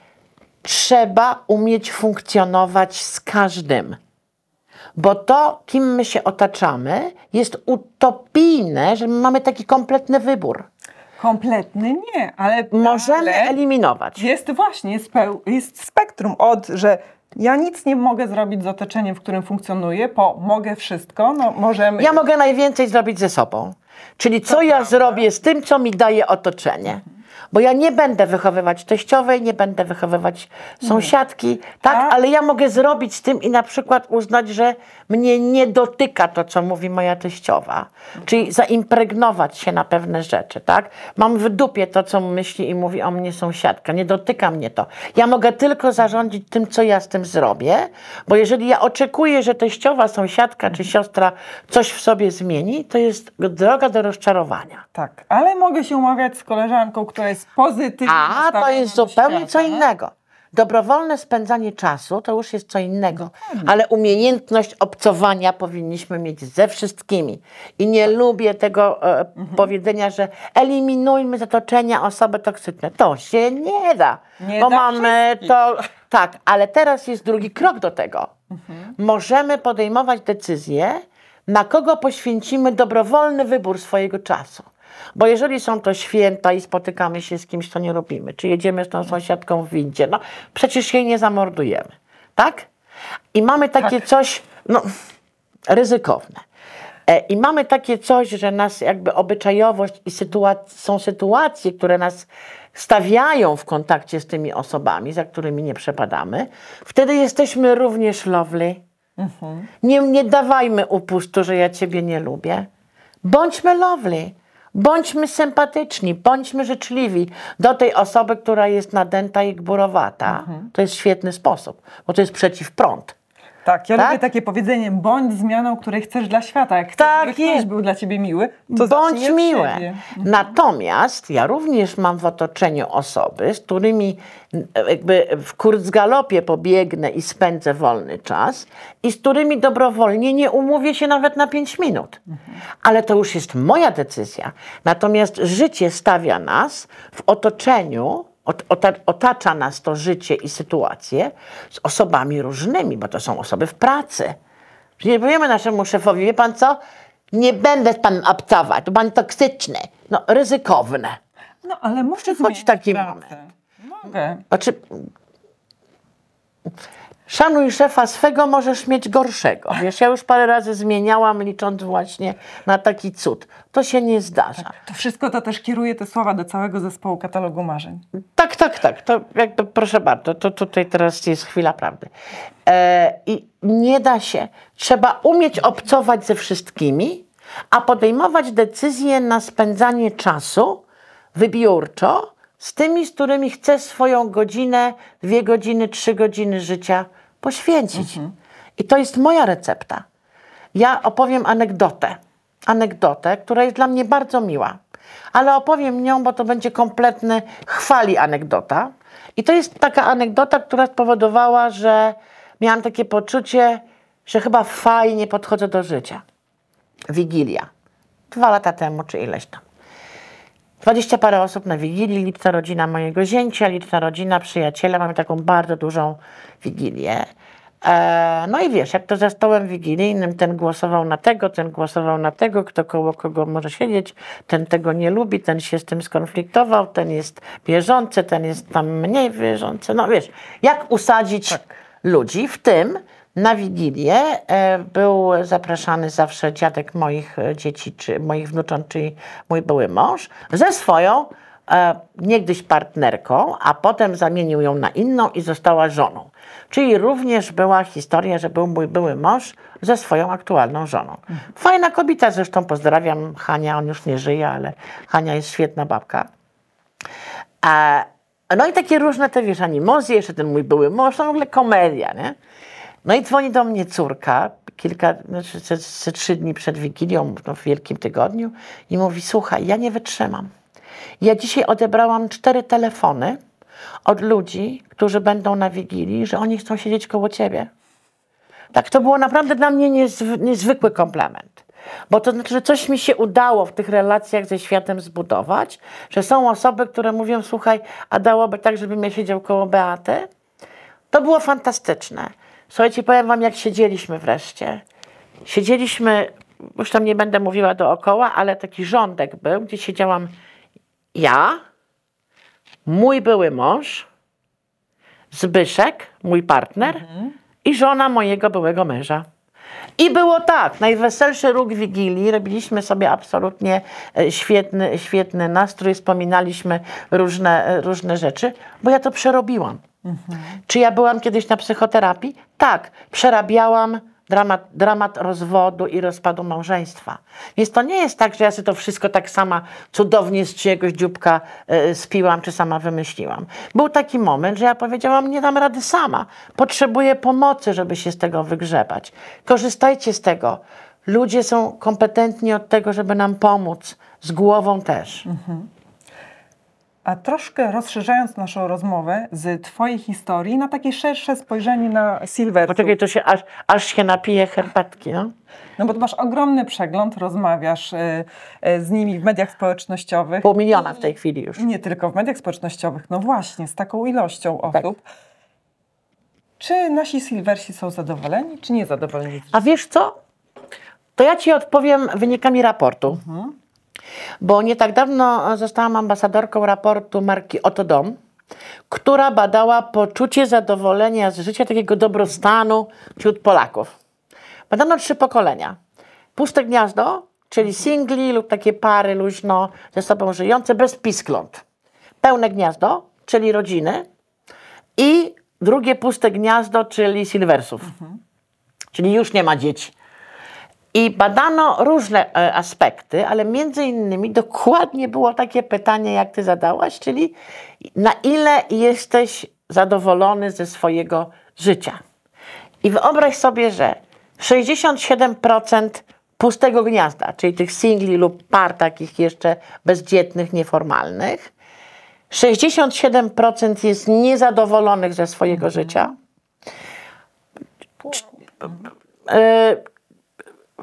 Speaker 1: trzeba umieć funkcjonować z każdym. Bo to, kim my się otaczamy, jest utopijne, że my mamy taki kompletny wybór.
Speaker 2: Kompletny nie, ale
Speaker 1: Możemy
Speaker 2: ale
Speaker 1: eliminować.
Speaker 2: jest właśnie, jest, jest spektrum od, że ja nic nie mogę zrobić z otoczeniem, w którym funkcjonuję, po mogę wszystko, no możemy...
Speaker 1: Ja mogę najwięcej zrobić ze sobą. Czyli co ja zrobię z tym, co mi daje otoczenie. Bo ja nie będę wychowywać teściowej, nie będę wychowywać sąsiadki, tak?
Speaker 2: A-
Speaker 1: Ale ja mogę zrobić z tym i na przykład uznać, że mnie nie dotyka to, co mówi moja teściowa. Czyli zaimpregnować się na pewne rzeczy, tak? Mam w dupie to, co myśli i mówi o mnie sąsiadka. Nie dotyka mnie to. Ja mogę tylko zarządzić tym, co ja z tym zrobię, bo jeżeli ja oczekuję, że teściowa, sąsiadka czy siostra coś w sobie zmieni, to jest droga do rozczarowania.
Speaker 2: Tak, ale mogę się umawiać z koleżanką, która jest pozytywna.
Speaker 1: A, to jest zupełnie
Speaker 2: świata.
Speaker 1: co innego. Dobrowolne spędzanie czasu to już jest co innego, ale umiejętność obcowania powinniśmy mieć ze wszystkimi. I nie lubię tego e,
Speaker 2: Mhm.
Speaker 1: powiedzenia, że eliminujmy z otoczenia osoby toksyczne. To się nie da,
Speaker 2: Nie
Speaker 1: bo
Speaker 2: da
Speaker 1: mamy
Speaker 2: wszystkich.
Speaker 1: to. Tak, ale teraz jest drugi krok do tego.
Speaker 2: Mhm.
Speaker 1: Możemy podejmować decyzje, na kogo poświęcimy dobrowolny wybór swojego czasu. Bo jeżeli są to święta i spotykamy się z kimś, co nie lubimy, czy jedziemy z tą sąsiadką w windzie, no przecież jej nie zamordujemy, tak? I mamy takie coś, no, ryzykowne. E, I mamy takie coś, że nas jakby obyczajowość i sytuac- są sytuacje, które nas stawiają w kontakcie z tymi osobami, za którymi nie przepadamy. Wtedy jesteśmy również lovely. Nie, nie dawajmy upustu, że ja ciebie nie lubię. Bądźmy lovely. Bądźmy sympatyczni, bądźmy życzliwi do tej osoby, która jest nadęta i gburowata. To jest świetny sposób, bo to jest przeciwprąd.
Speaker 2: Tak, ja
Speaker 1: Tak?
Speaker 2: lubię takie powiedzenie, bądź zmianą, której chcesz dla świata. Jak
Speaker 1: Tak
Speaker 2: ktoś
Speaker 1: jest.
Speaker 2: był dla ciebie miły, to
Speaker 1: Bądź miłe.
Speaker 2: siebie.
Speaker 1: Natomiast ja również mam w otoczeniu osoby, z którymi jakby w kurzgalopie pobiegnę i spędzę wolny czas i z którymi dobrowolnie nie umówię się nawet na 5 minut. Ale to już jest moja decyzja. Natomiast życie stawia nas w otoczeniu, otacza nas to życie i sytuacje z osobami różnymi, bo to są osoby w pracy. Nie powiemy naszemu szefowi, wie pan co, nie będę z panem obcować, to pan toksyczny, no ryzykowne.
Speaker 2: No, ale muszę zmienić
Speaker 1: taki
Speaker 2: pracę.
Speaker 1: moment.
Speaker 2: Mogę.
Speaker 1: Znaczy, szanuj szefa swego, możesz mieć gorszego. Wiesz, ja już parę razy zmieniałam, licząc właśnie na taki cud. To się nie zdarza.
Speaker 2: To wszystko to też kieruje te słowa do całego zespołu katalogu marzeń.
Speaker 1: Tak, tak, tak. To jakby proszę bardzo, to tutaj teraz jest chwila prawdy. E, I nie da się. Trzeba umieć obcować ze wszystkimi, a podejmować decyzje na spędzanie czasu wybiórczo z tymi, z którymi chcę swoją godzinę, dwie godziny, trzy godziny życia poświęcić. I to jest moja recepta. Ja opowiem anegdotę. Anegdotę, która jest dla mnie bardzo miła. Ale opowiem nią, bo to będzie kompletny chwali anegdota. I to jest taka anegdota, która spowodowała, że miałam takie poczucie, że chyba fajnie podchodzę do życia. Wigilia. Dwa lata temu, czy ileś tam. Dwadzieścia parę osób na Wigilii, liczna rodzina mojego zięcia, liczna rodzina, przyjaciele. Mamy taką bardzo dużą Wigilię. E, no i wiesz, jak to za stołem wigilijnym, ten głosował na tego, ten głosował na tego, kto koło kogo może siedzieć, ten tego nie lubi, ten się z tym skonfliktował, ten jest bieżący, ten jest tam mniej wierzący. No wiesz, jak usadzić ludzi, w tym na Wigilię e, był zapraszany zawsze dziadek moich e, dzieci, czy moich wnucząt, czyli mój były mąż, ze swoją e, niegdyś partnerką, a potem zamienił ją na inną i została żoną. Czyli również była historia, że był mój były mąż ze swoją aktualną żoną. Fajna kobieta, zresztą pozdrawiam Hania, on już nie żyje, ale Hania jest świetna babka. No i takie różne te, wiesz, animozje, jeszcze ten mój były mąż, no w ogóle komedia, nie? No i dzwoni do mnie córka, kilka, znaczy ze, ze trzy dni przed Wigilią, no w Wielkim Tygodniu i mówi, słuchaj, ja nie wytrzymam. Ja dzisiaj odebrałam cztery telefony od ludzi, którzy będą na Wigilii, że oni chcą siedzieć koło ciebie. Tak, to było naprawdę dla mnie niezw- niezwykły komplement. Bo to znaczy, że coś mi się udało w tych relacjach ze światem zbudować, że są osoby, które mówią, słuchaj, a dałoby tak, żebym ja siedział koło Beaty? To było fantastyczne. Słuchajcie, powiem wam, jak siedzieliśmy wreszcie. Siedzieliśmy, już tam nie będę mówiła dookoła, ale taki rządek był, gdzie siedziałam ja, mój były mąż, Zbyszek, mój partner i żona mojego byłego męża. I było tak, najweselszy róg Wigilii, robiliśmy sobie absolutnie e, świetny, świetny nastrój, wspominaliśmy różne, e, różne rzeczy, bo ja to przerobiłam. Czy ja byłam kiedyś na psychoterapii? Tak, przerabiałam dramat, dramat rozwodu i rozpadu małżeństwa. Więc to nie jest tak, że ja sobie to wszystko tak sama cudownie z czyjegoś dzióbka e, spiłam, czy sama wymyśliłam. Był taki moment, że ja powiedziałam, nie dam rady sama. Potrzebuję pomocy, żeby się z tego wygrzebać. Korzystajcie z tego. Ludzie są kompetentni od tego, żeby nam pomóc. Z głową też.
Speaker 2: A troszkę rozszerzając naszą rozmowę z Twojej historii na takie szersze spojrzenie na Silver.
Speaker 1: Poczekaj, to się aż, aż się napije herbatki, no?
Speaker 2: No bo masz ogromny przegląd, rozmawiasz y, y, z nimi w mediach społecznościowych.
Speaker 1: Pół miliona w tej chwili już.
Speaker 2: Nie tylko w mediach społecznościowych, no właśnie, z taką ilością
Speaker 1: Tak.
Speaker 2: osób. Czy nasi silversi są zadowoleni, czy niezadowoleni?
Speaker 1: A wiesz co? To ja ci odpowiem wynikami raportu. Bo nie tak dawno zostałam ambasadorką raportu marki Oto Dom, która badała poczucie zadowolenia z życia, takiego dobrostanu wśród Polaków. Badano trzy pokolenia. Puste gniazdo, czyli singli lub takie pary luźno ze sobą żyjące bez piskląt. Pełne gniazdo, czyli rodziny. I drugie puste gniazdo, czyli silversów. Czyli już nie ma dzieci. I badano różne e, aspekty, ale między innymi dokładnie było takie pytanie, jak ty zadałaś, czyli na ile jesteś zadowolony ze swojego życia. I wyobraź sobie, że 67% pustego gniazda, czyli tych singli lub par takich jeszcze bezdzietnych, nieformalnych, 67% jest niezadowolonych ze swojego życia.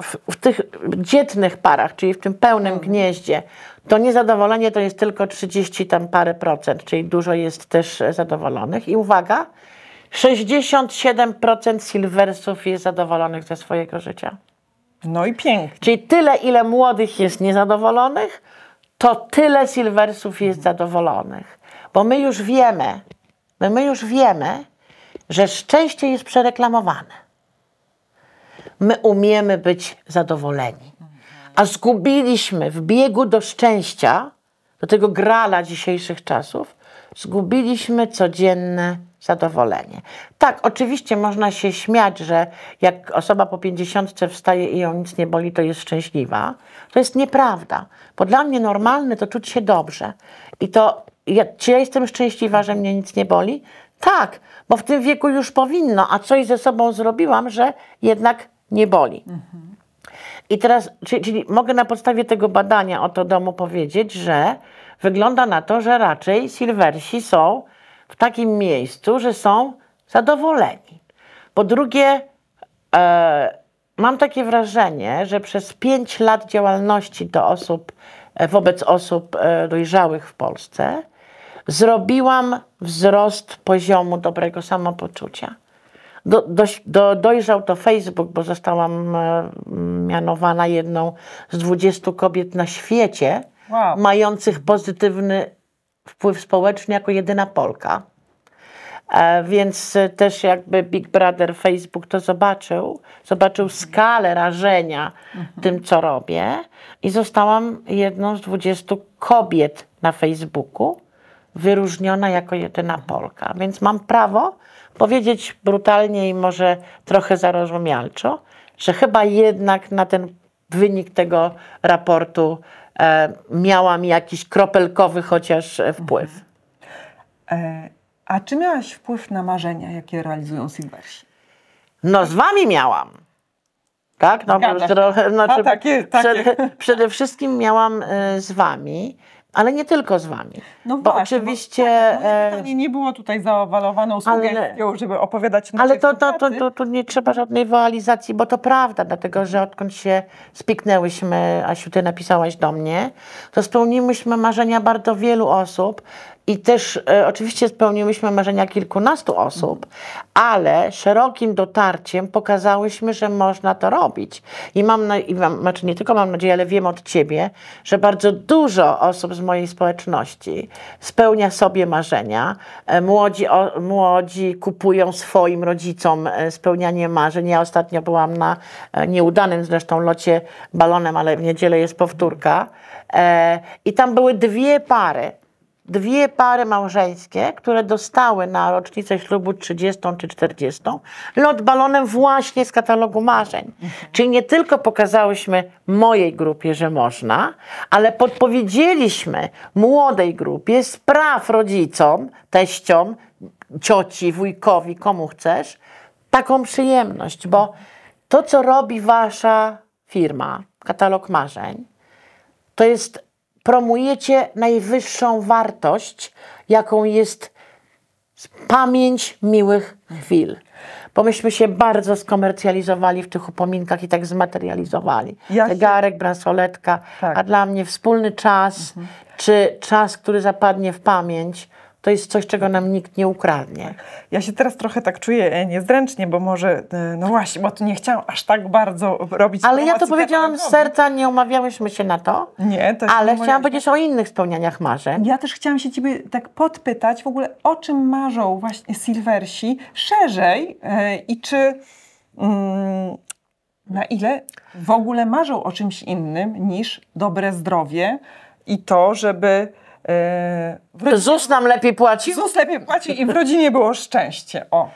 Speaker 1: W, w tych dzietnych parach, czyli w tym pełnym gnieździe, to niezadowolenie to jest tylko 30 tam parę procent, czyli dużo jest też zadowolonych. I uwaga, 67% silversów jest zadowolonych ze swojego życia.
Speaker 2: No i pięknie.
Speaker 1: Czyli tyle, ile młodych jest niezadowolonych, to tyle silversów jest zadowolonych. Bo my już wiemy, my, my już wiemy, że szczęście jest przereklamowane. My umiemy być zadowoleni. A zgubiliśmy w biegu do szczęścia, do tego grala dzisiejszych czasów, zgubiliśmy codzienne zadowolenie. Tak, oczywiście można się śmiać, że jak osoba po pięćdziesiątce wstaje i ją nic nie boli, to jest szczęśliwa. To jest nieprawda, bo dla mnie normalne to czuć się dobrze. I to, ja, czy ja jestem szczęśliwa, że mnie nic nie boli? Tak, bo w tym wieku już powinno, a coś ze sobą zrobiłam, że jednak nie boli. I teraz, czyli, czyli mogę na podstawie tego badania o to domu powiedzieć, że wygląda na to, że raczej silversi są w takim miejscu, że są zadowoleni. Po drugie, e, mam takie wrażenie, że przez pięć lat działalności do osób, e, wobec osób e, dojrzałych w Polsce zrobiłam wzrost poziomu dobrego samopoczucia. Do, dość- do, dojrzał to Facebook, bo zostałam e, mianowana jedną z 20 kobiet na świecie,
Speaker 2: Wow.
Speaker 1: mających pozytywny wpływ społeczny jako jedyna Polka. E, więc e, też jakby Big Brother Facebook to zobaczył, zobaczył skalę rażenia tym, co robię i zostałam jedną z 20 kobiet na Facebooku, wyróżniona jako jedyna Polka. Więc mam prawo powiedzieć brutalnie i może trochę zarozumialczo, że chyba jednak na ten wynik tego raportu e, miałam jakiś kropelkowy chociaż e, wpływ.
Speaker 2: E, a czy miałaś wpływ na marzenia, jakie realizują silversi?
Speaker 1: No z wami miałam. Tak? No, trochę, znaczy,
Speaker 2: takie- takie.
Speaker 1: Przede, przede wszystkim miałam e, z wami, ale nie tylko z wami.
Speaker 2: No
Speaker 1: bo
Speaker 2: właśnie,
Speaker 1: oczywiście.
Speaker 2: Bo, tak, moje
Speaker 1: e,
Speaker 2: pytanie nie było tutaj zaowalowaną sugestią, żeby opowiadać o
Speaker 1: Ale to, to, to, to, to nie trzeba żadnej woalizacji, bo to prawda, dlatego że odkąd się spiknęłyśmy, Asiu, ty napisałaś do mnie, to spełniłyśmy marzenia bardzo wielu osób i też e, oczywiście spełniłyśmy marzenia kilkunastu osób, ale szerokim dotarciem pokazałyśmy, że można to robić. I mam, na, i mam znaczy nie tylko mam nadzieję, ale wiem od Ciebie, że bardzo dużo osób z mojej społeczności spełnia sobie marzenia. E, Młodzi, o, młodzi kupują swoim rodzicom e, spełnianie marzeń. Ja ostatnio byłam na e, nieudanym zresztą locie balonem, ale w niedzielę jest powtórka. E, I tam były dwie pary dwie pary małżeńskie, które dostały na rocznicę ślubu 30 czy 40 lot balonem właśnie z katalogu marzeń. Czyli nie tylko pokazałyśmy mojej grupie, że można, ale podpowiedzieliśmy młodej grupie spraw rodzicom, teściom, cioci, wujkowi, komu chcesz, taką przyjemność, bo to, co robi wasza firma, katalog marzeń, to jest promujecie najwyższą wartość, jaką jest pamięć miłych chwil. Bo myśmy się bardzo skomercjalizowali w tych upominkach i tak zmaterializowali.
Speaker 2: Ja się-
Speaker 1: Zegarek, bransoletka,
Speaker 2: Tak.
Speaker 1: a dla mnie wspólny czas, czy czas, który zapadnie w pamięć, to jest coś, czego nam nikt nie ukradnie.
Speaker 2: Ja się teraz trochę tak czuję e, niezręcznie, bo może, e, no właśnie, bo tu nie chciałam aż tak bardzo robić
Speaker 1: Ale ja to powiedziałam z serca, nie umawiałyśmy się na to.
Speaker 2: Nie, to jest
Speaker 1: Ale chciałam powiedzieć o innych spełnianiach marzeń.
Speaker 2: Ja też chciałam się Ciebie tak podpytać w ogóle, o czym marzą właśnie Silversi szerzej e, i czy mm, na ile w ogóle marzą o czymś innym niż dobre zdrowie i to, żeby rodzinie,
Speaker 1: ZUS nam lepiej płacił?
Speaker 2: ZUS lepiej płaci i w rodzinie było szczęście. O.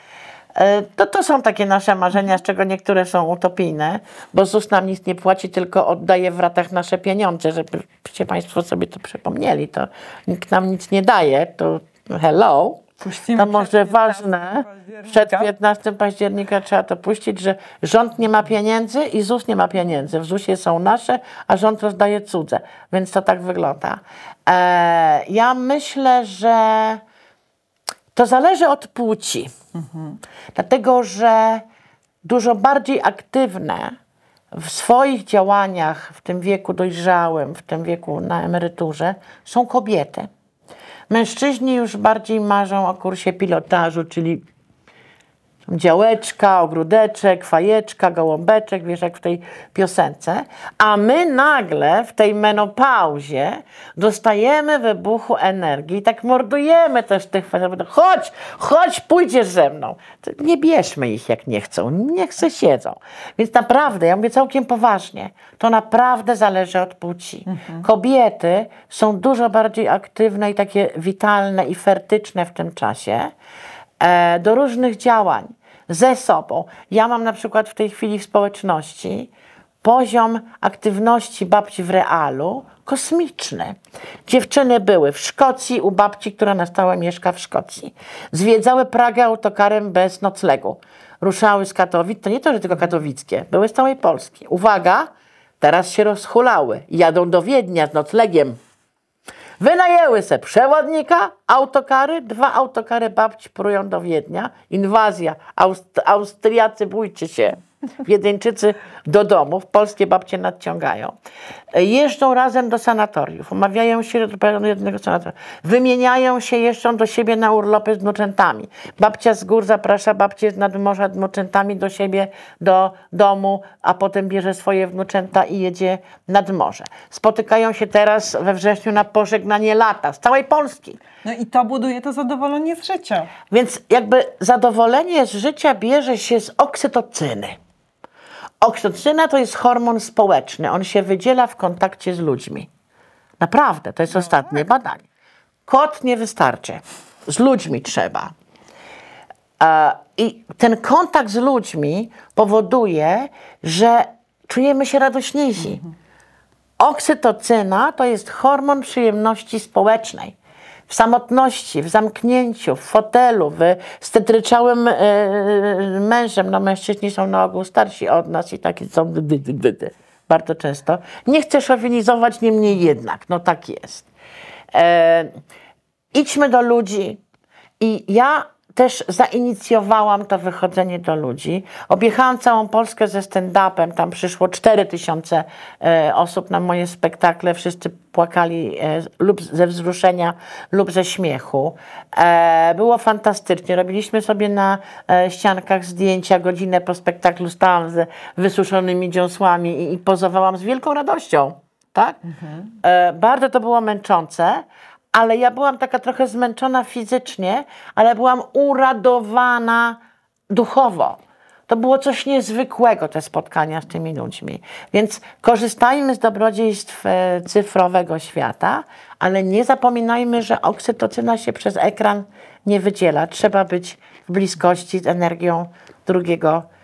Speaker 1: E, To, to są takie nasze marzenia, z czego niektóre są utopijne, bo ZUS nam nic nie płaci, tylko oddaje w ratach nasze pieniądze, żebyście Państwo sobie to przypomnieli. To nikt nam nic nie daje, to hello.
Speaker 2: Puścimy
Speaker 1: To może
Speaker 2: 15
Speaker 1: ważne, przed 15 października trzeba to puścić, że rząd nie ma pieniędzy i ZUS nie ma pieniędzy. W ZUSie są nasze, a rząd rozdaje cudze, więc to tak wygląda. E, ja myślę, że to zależy od płci. Dlatego, że dużo bardziej aktywne w swoich działaniach w tym wieku dojrzałym, w tym wieku na emeryturze są kobiety. Mężczyźni już bardziej marzą o kursie pilotażu, czyli działeczka, ogródeczek, fajeczka, gołąbeczek, wiesz, jak w tej piosence. A my nagle w tej menopauzie dostajemy wybuchu energii i tak mordujemy też tych facetów. Chodź, chodź, pójdziesz ze mną. Nie bierzmy ich, jak nie chcą. Niech se siedzą. Więc naprawdę, ja mówię całkiem poważnie, to naprawdę zależy od płci. Kobiety są dużo bardziej aktywne i takie witalne i fertyczne w tym czasie do różnych działań ze sobą. Ja mam na przykład w tej chwili w społeczności poziom aktywności babci w realu kosmiczny. Dziewczyny były w Szkocji u babci, która na stałe mieszka w Szkocji. Zwiedzały Pragę autokarem bez noclegu. Ruszały z Katowic, to nie to, że tylko katowickie, były z całej Polski. Uwaga, teraz się rozhulały. Jadą do Wiednia z noclegiem. Wynajęły se przewodnika, autokary, dwa autokary babci prują do Wiednia. Inwazja, Aust- Austriacy bójcie się. Wiedeńczycy do domów, polskie babcie nadciągają. Jeżdżą razem do sanatoriów, umawiają się do jednego sanatorium. Wymieniają się, jeżdżą do siebie na urlopy z wnuczętami. Babcia z gór zaprasza babcię z nadmorza z wnuczętami do siebie, do domu, a potem bierze swoje wnuczęta i jedzie nad morze. Spotykają się teraz we wrześniu na pożegnanie lata z całej Polski.
Speaker 2: No i to buduje to zadowolenie z życia.
Speaker 1: Więc jakby zadowolenie z życia bierze się z oksytocyny. Oksytocyna to jest hormon społeczny. On się wydziela w kontakcie z ludźmi. Naprawdę, to jest ostatnie badanie. Kot nie wystarczy. Z ludźmi trzeba. E, I ten kontakt z ludźmi powoduje, że czujemy się radośniejsi. Oksytocyna to jest hormon przyjemności społecznej. W samotności, w zamknięciu, w fotelu, w, z tetryczałym e, mężem. No mężczyźni są na ogół starsi od nas i taki są dy, dy, dy, dy, bardzo często. Nie chcę szowinizować, niemniej jednak, no tak jest. E, idźmy do ludzi i ja też zainicjowałam to wychodzenie do ludzi. Objechałam całą Polskę ze stand-upem. Tam przyszło 4 tysiące e, osób na moje spektakle. Wszyscy płakali e, lub ze wzruszenia, lub ze śmiechu. E, było fantastycznie. Robiliśmy sobie na e, ściankach zdjęcia godzinę po spektaklu. Stałam z wysuszonymi dziąsłami i, i pozowałam z wielką radością. Tak? E, bardzo to było męczące ale ja byłam taka trochę zmęczona fizycznie, ale byłam uradowana duchowo. To było coś niezwykłego, te spotkania z tymi ludźmi. Więc korzystajmy z dobrodziejstw e, cyfrowego świata, ale nie zapominajmy, że oksytocyna się przez ekran nie wydziela. Trzeba być w bliskości z energią drugiego człowieka.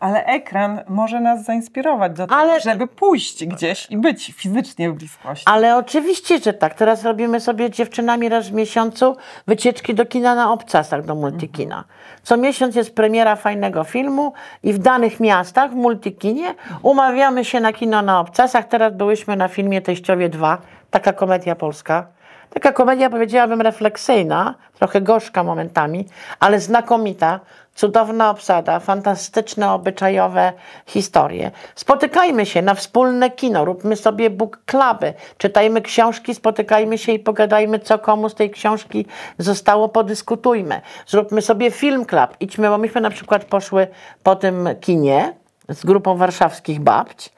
Speaker 2: Ale ekran może nas zainspirować do tego,
Speaker 1: Ale-
Speaker 2: żeby pójść gdzieś i być fizycznie w bliskości.
Speaker 1: Ale oczywiście, że tak. Teraz robimy sobie z dziewczynami raz w miesiącu wycieczki do kina na obcasach, do multikina. Co miesiąc jest premiera fajnego filmu i w danych miastach, w multikinie, umawiamy się na kino na obcasach. Teraz byłyśmy na filmie Teściowie 2, taka komedia polska. Taka komedia, powiedziałabym, refleksyjna, trochę gorzka momentami, ale znakomita, cudowna obsada, fantastyczne, obyczajowe historie. Spotykajmy się na wspólne kino, róbmy sobie book cluby, czytajmy książki, spotykajmy się i pogadajmy, co komu z tej książki zostało, podyskutujmy. Zróbmy sobie film club, idźmy, bo myśmy na przykład poszły po tym kinie z grupą warszawskich babć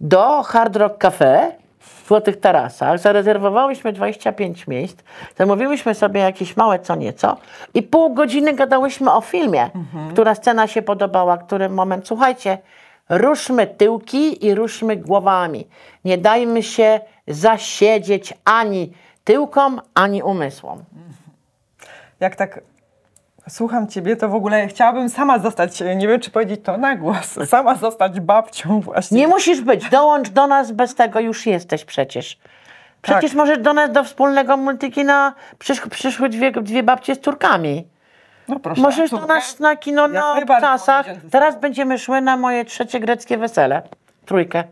Speaker 1: do Hard Rock Cafe w Złotych Tarasach. Zarezerwowałyśmy 25 miejsc, zamówiłyśmy sobie jakieś małe co nieco i pół godziny gadałyśmy o filmie, która scena się podobała, który moment. Słuchajcie, ruszmy tyłki i ruszmy głowami. Nie dajmy się zasiedzieć ani tyłkom, ani umysłom.
Speaker 2: Jak tak słucham ciebie, to w ogóle chciałabym sama zostać, nie wiem czy powiedzieć to na głos, sama zostać babcią właśnie.
Speaker 1: Nie musisz być, dołącz do nas, bez tego już jesteś przecież. Przecież
Speaker 2: Tak.
Speaker 1: możesz do nas do wspólnego multikina przysz, przyszły dwie, dwie babcie z córkami.
Speaker 2: no proszę,
Speaker 1: Możesz do nas na kino na
Speaker 2: najbardziej
Speaker 1: obcasach. Teraz będziemy szły na moje trzecie greckie wesele. Trójkę.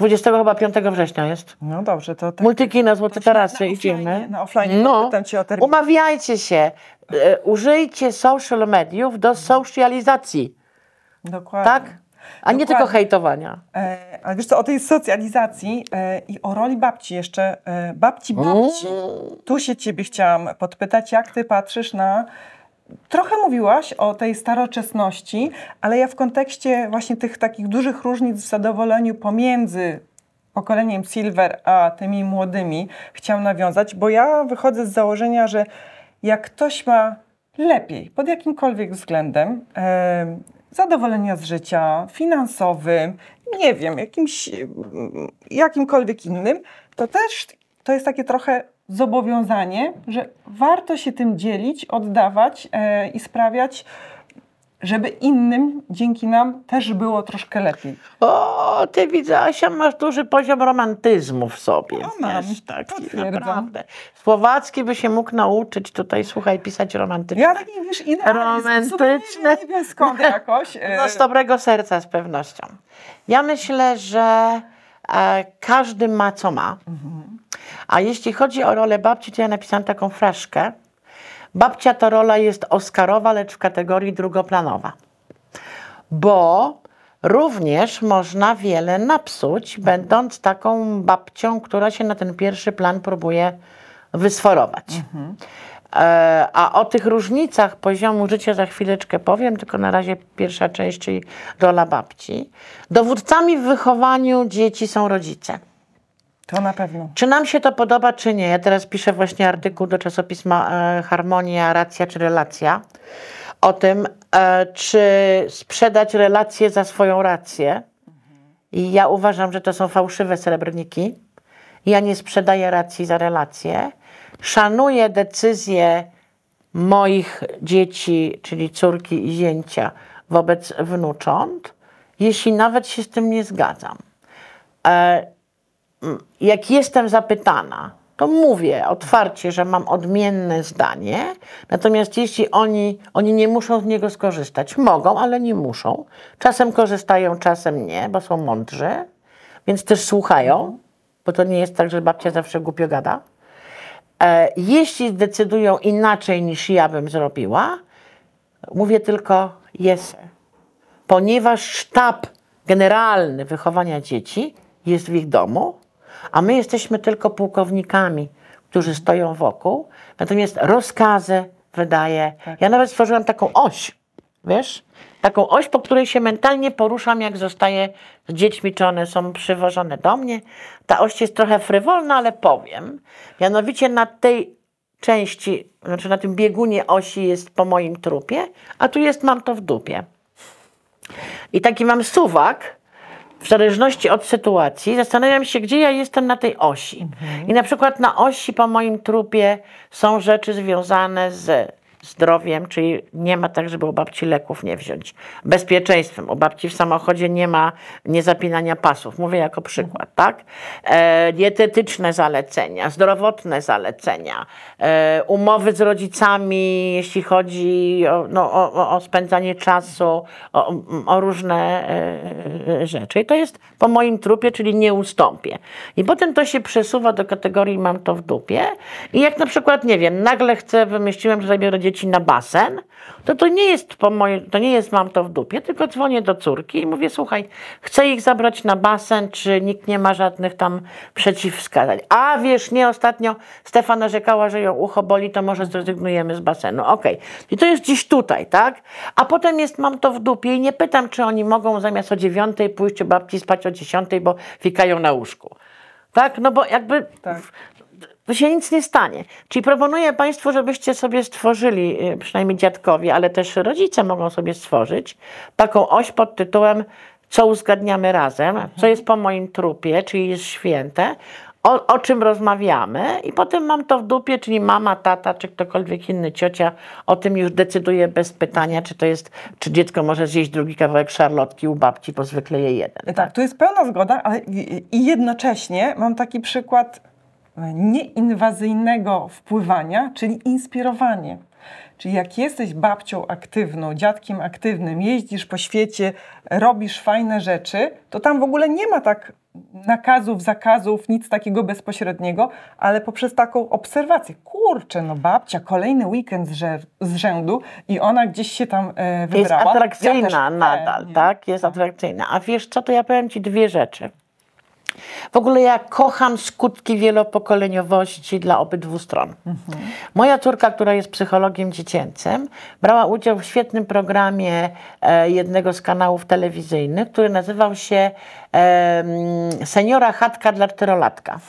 Speaker 1: 20 chyba 5 września jest.
Speaker 2: No dobrze, to tak.
Speaker 1: Multikino, Złote Tarasy, idziemy.
Speaker 2: na offline
Speaker 1: no.
Speaker 2: pytam cię o termin.
Speaker 1: Umawiajcie się. E, użyjcie social mediów do socializacji,
Speaker 2: Dokładnie.
Speaker 1: tak? A nie
Speaker 2: Dokładnie.
Speaker 1: tylko hejtowania.
Speaker 2: E, ale wiesz co, o tej socjalizacji e, i o roli babci jeszcze. E, babci, babci. Tu się ciebie chciałam podpytać, jak ty patrzysz na... Trochę mówiłaś o tej staroczesności, ale ja w kontekście właśnie tych takich dużych różnic w zadowoleniu pomiędzy pokoleniem Silver a tymi młodymi chciałam nawiązać, bo ja wychodzę z założenia, że jak ktoś ma lepiej pod jakimkolwiek względem e, zadowolenia z życia finansowym, nie wiem, jakimś, mm, jakimkolwiek innym, to też to jest takie trochę zobowiązanie, że warto się tym dzielić, oddawać e, i sprawiać, żeby innym dzięki nam też było troszkę lepiej.
Speaker 1: O, ty widzę, Asia, masz duży poziom romantyzmu w sobie.
Speaker 2: No, mam.
Speaker 1: Wiesz, taki naprawdę. Słowacki by się mógł nauczyć tutaj, słuchaj, pisać romantycznie.
Speaker 2: Ja taki, wiesz, idealizm,
Speaker 1: Romantyczne.
Speaker 2: Nie, nie wiem skąd jakoś. e,
Speaker 1: No z dobrego serca z pewnością. Ja myślę, że e, każdy ma co ma. A jeśli chodzi o rolę babci, to ja napisałam taką fraszkę. Babcia to rola jest oscarowa, lecz w kategorii drugoplanowa. Bo również można wiele napsuć, będąc taką babcią, która się na ten pierwszy plan próbuje wysforować. E, A o tych różnicach poziomu życia za chwileczkę powiem, tylko na razie pierwsza część, czyli rola babci. Dowódcami w wychowaniu dzieci są rodzice.
Speaker 2: To na pewno.
Speaker 1: Czy nam się to podoba, czy nie? Ja teraz piszę właśnie artykuł do czasopisma e, Harmonia, Racja czy Relacja o tym, e, czy sprzedać relację za swoją rację. I ja uważam, że to są fałszywe srebrniki. Ja nie sprzedaję racji za relację. Szanuję decyzje moich dzieci, czyli córki i zięcia wobec wnucząt, jeśli nawet się z tym nie zgadzam. Jak jestem zapytana, to mówię otwarcie, że mam odmienne zdanie, natomiast jeśli oni, oni nie muszą z niego skorzystać, mogą, ale nie muszą. Czasem korzystają, czasem nie, bo są mądrzy, więc też słuchają, bo to nie jest tak, że babcia zawsze głupio gada. E, jeśli zdecydują inaczej niż ja bym zrobiła, mówię tylko yes. Ponieważ sztab generalny wychowania dzieci jest w ich domu, a my jesteśmy tylko pułkownikami, którzy stoją wokół, natomiast rozkazy wydaje. Ja nawet stworzyłam taką oś, wiesz? Taką oś, po której się mentalnie poruszam, jak zostaję z dziećmi, czy one są przywożone do mnie. Ta oś jest trochę frywolna, ale powiem. Mianowicie na tej części, znaczy na tym biegunie osi jest po moim trupie, a tu jest mam to w dupie. I taki mam suwak, w zależności od sytuacji, zastanawiam się, gdzie ja jestem na tej osi. I na przykład na osi po moim trupie są rzeczy związane z zdrowiem, czyli nie ma tak, żeby u babci leków nie wziąć. Bezpieczeństwem. U babci w samochodzie nie ma niezapinania pasów. Mówię jako przykład, tak? E, dietetyczne zalecenia, zdrowotne zalecenia, e, umowy z rodzicami, jeśli chodzi o, no, o, o spędzanie czasu, o, o różne e, rzeczy. I to jest po moim trupie, czyli nie ustąpię. I potem to się przesuwa do kategorii mam to w dupie. I jak na przykład, nie wiem, nagle chcę, wymyśliłem, że zabiorę dzieci na basen, to to nie jest po moje, to nie jest mam to w dupie, tylko dzwonię do córki i mówię, słuchaj, chcę ich zabrać na basen, czy nikt nie ma żadnych tam przeciwwskazań. A wiesz, nie, ostatnio Stefa narzekała, że ją ucho boli, to może zrezygnujemy z basenu. Okej. Okay. I to jest gdzieś tutaj, tak? A potem jest mam to w dupie i nie pytam, czy oni mogą zamiast o dziewiątej pójść u babci spać o dziesiątej, bo fikają na łóżku. Tak? No bo jakby tak to się nic nie stanie. Czyli proponuję Państwu, żebyście sobie stworzyli, y, przynajmniej dziadkowie, ale też rodzice mogą sobie stworzyć, taką oś pod tytułem co uzgadniamy razem, co jest po moim trupie, czyli jest święte, o, o, czym rozmawiamy? I potem mam to w dupie, czyli mama, tata, czy ktokolwiek inny, ciocia, o tym już decyduje bez pytania, czy to jest, czy dziecko może zjeść drugi kawałek szarlotki u babci, bo zwykle je jeden.
Speaker 2: Tak, tak tu jest pełna zgoda, ale i jednocześnie mam taki przykład nieinwazyjnego wpływania, czyli inspirowanie. Czyli jak jesteś babcią aktywną, dziadkiem aktywnym, jeździsz po świecie, robisz fajne rzeczy, to tam w ogóle nie ma tak nakazów, zakazów, nic takiego bezpośredniego, ale poprzez taką obserwację. Kurczę, no babcia, kolejny weekend z, z rzędu i ona gdzieś się tam e, wybrała.
Speaker 1: Jest atrakcyjna ja nadal, tak? Jest atrakcyjna. A wiesz co, to ja powiem Ci dwie rzeczy. W ogóle ja kocham skutki wielopokoleniowości dla obydwu stron. Mhm. Moja córka, która jest psychologiem dziecięcym, brała udział w świetnym programie e, jednego z kanałów telewizyjnych, który nazywał się e, Seniora Chatka dla czterolatka.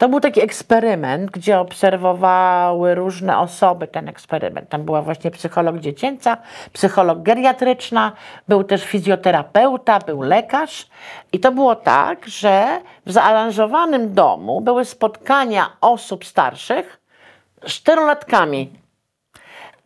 Speaker 1: To był taki eksperyment, gdzie obserwowały różne osoby ten eksperyment. Tam była właśnie psycholog dziecięca, psycholog geriatryczna, był też fizjoterapeuta, był lekarz. I to było tak, że w zaaranżowanym domu były spotkania osób starszych z czterolatkami.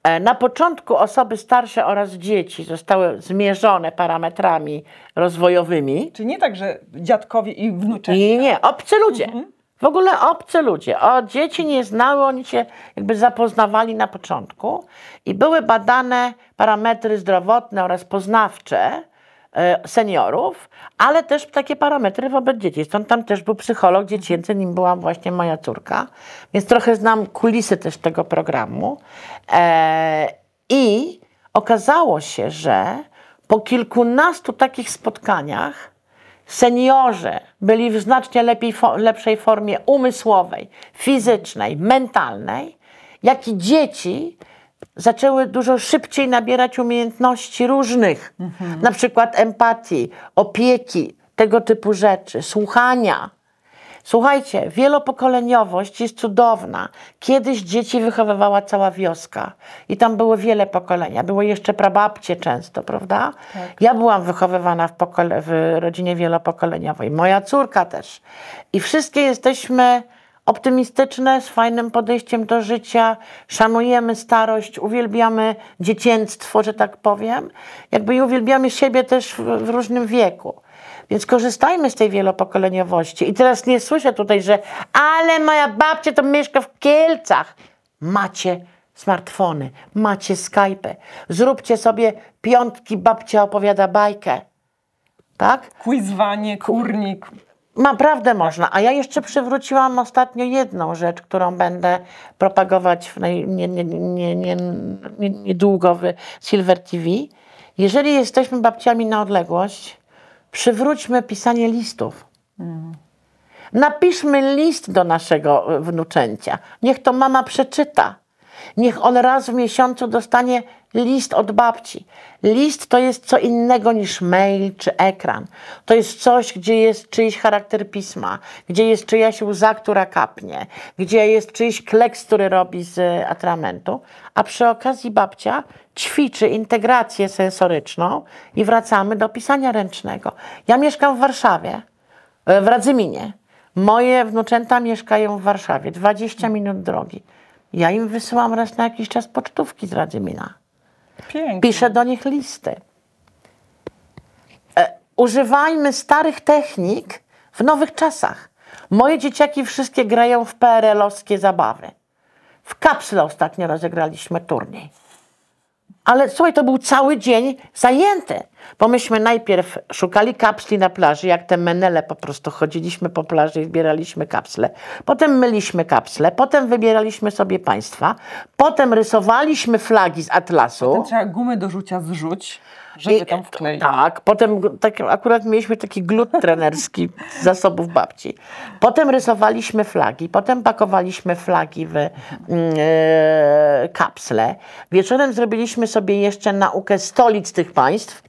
Speaker 1: E, na początku osoby starsze oraz dzieci zostały zmierzone parametrami rozwojowymi.
Speaker 2: Czy nie tak, że dziadkowie i wnuczęta?
Speaker 1: Nie, nie, obcy ludzie. Mhm. W ogóle obcy ludzie. O, dzieci nie znały, oni się jakby zapoznawali na początku i były badane parametry zdrowotne oraz poznawcze e, seniorów, ale też takie parametry wobec dzieci. Stąd tam też był psycholog dziecięcy, nim była właśnie moja córka, więc trochę znam kulisy też tego programu. E, I okazało się, że po kilkunastu takich spotkaniach seniorzy byli w znacznie lepiej, lepszej formie umysłowej, fizycznej, mentalnej, jak i dzieci zaczęły dużo szybciej nabierać umiejętności różnych, mhm. na przykład empatii, opieki, tego typu rzeczy, słuchania. Słuchajcie, wielopokoleniowość jest cudowna. Kiedyś dzieci wychowywała cała wioska i tam było wiele pokolenia. Były jeszcze prababcie często, prawda? Tak. Ja byłam wychowywana w, w rodzinie wielopokoleniowej, moja córka też. I wszystkie jesteśmy optymistyczne, z fajnym podejściem do życia, szanujemy starość, uwielbiamy dziecięctwo, że tak powiem, jakby i uwielbiamy siebie też w, w różnym wieku. Więc korzystajmy z tej wielopokoleniowości. I teraz nie słyszę tutaj, że ale moja babcia to mieszka w Kielcach. Macie smartfony, macie Skype. Zróbcie sobie piątki, babcia opowiada bajkę. Tak?
Speaker 2: Quizwanie, kurnik.
Speaker 1: Naprawdę można. A ja jeszcze przywróciłam ostatnio jedną rzecz, którą będę propagować w naj, nie, nie, nie, nie, nie, niedługo w Silver TV. Jeżeli jesteśmy babciami na odległość, przywróćmy pisanie listów. Napiszmy list do naszego wnuczęcia. Niech to mama przeczyta. Niech on raz w miesiącu dostanie list od babci. List to jest co innego niż mail czy ekran. To jest coś, gdzie jest czyjś charakter pisma, gdzie jest czyjaś łza, która kapnie, gdzie jest czyjś kleks, który robi z atramentu, a przy okazji babcia ćwiczy integrację sensoryczną i wracamy do pisania ręcznego. Ja mieszkam w Warszawie, e, w Radzyminie. Moje wnuczęta mieszkają w Warszawie, 20 minut drogi. Ja im wysyłam raz na jakiś czas pocztówki z Radzymina.
Speaker 2: Pięknie.
Speaker 1: Piszę do nich listy. E, używajmy starych technik w nowych czasach. Moje dzieciaki wszystkie grają w PRL-owskie zabawy. W kapsle ostatnio rozegraliśmy turniej. Ale słuchaj, to był cały dzień zajęty, bo myśmy najpierw szukali kapsli na plaży, jak te menele po prostu chodziliśmy po plaży i zbieraliśmy kapsle. Potem myliśmy kapsle, potem wybieraliśmy sobie państwa, potem rysowaliśmy flagi z atlasu.
Speaker 2: Potem trzeba gumy do rzucia zrzuć, żeby tam wkleić.
Speaker 1: Tak, potem tak, akurat mieliśmy taki glut trenerski z zasobów babci. Potem rysowaliśmy flagi, potem pakowaliśmy flagi w e, kapsle. Wieczorem zrobiliśmy sobie jeszcze naukę stolic tych państw,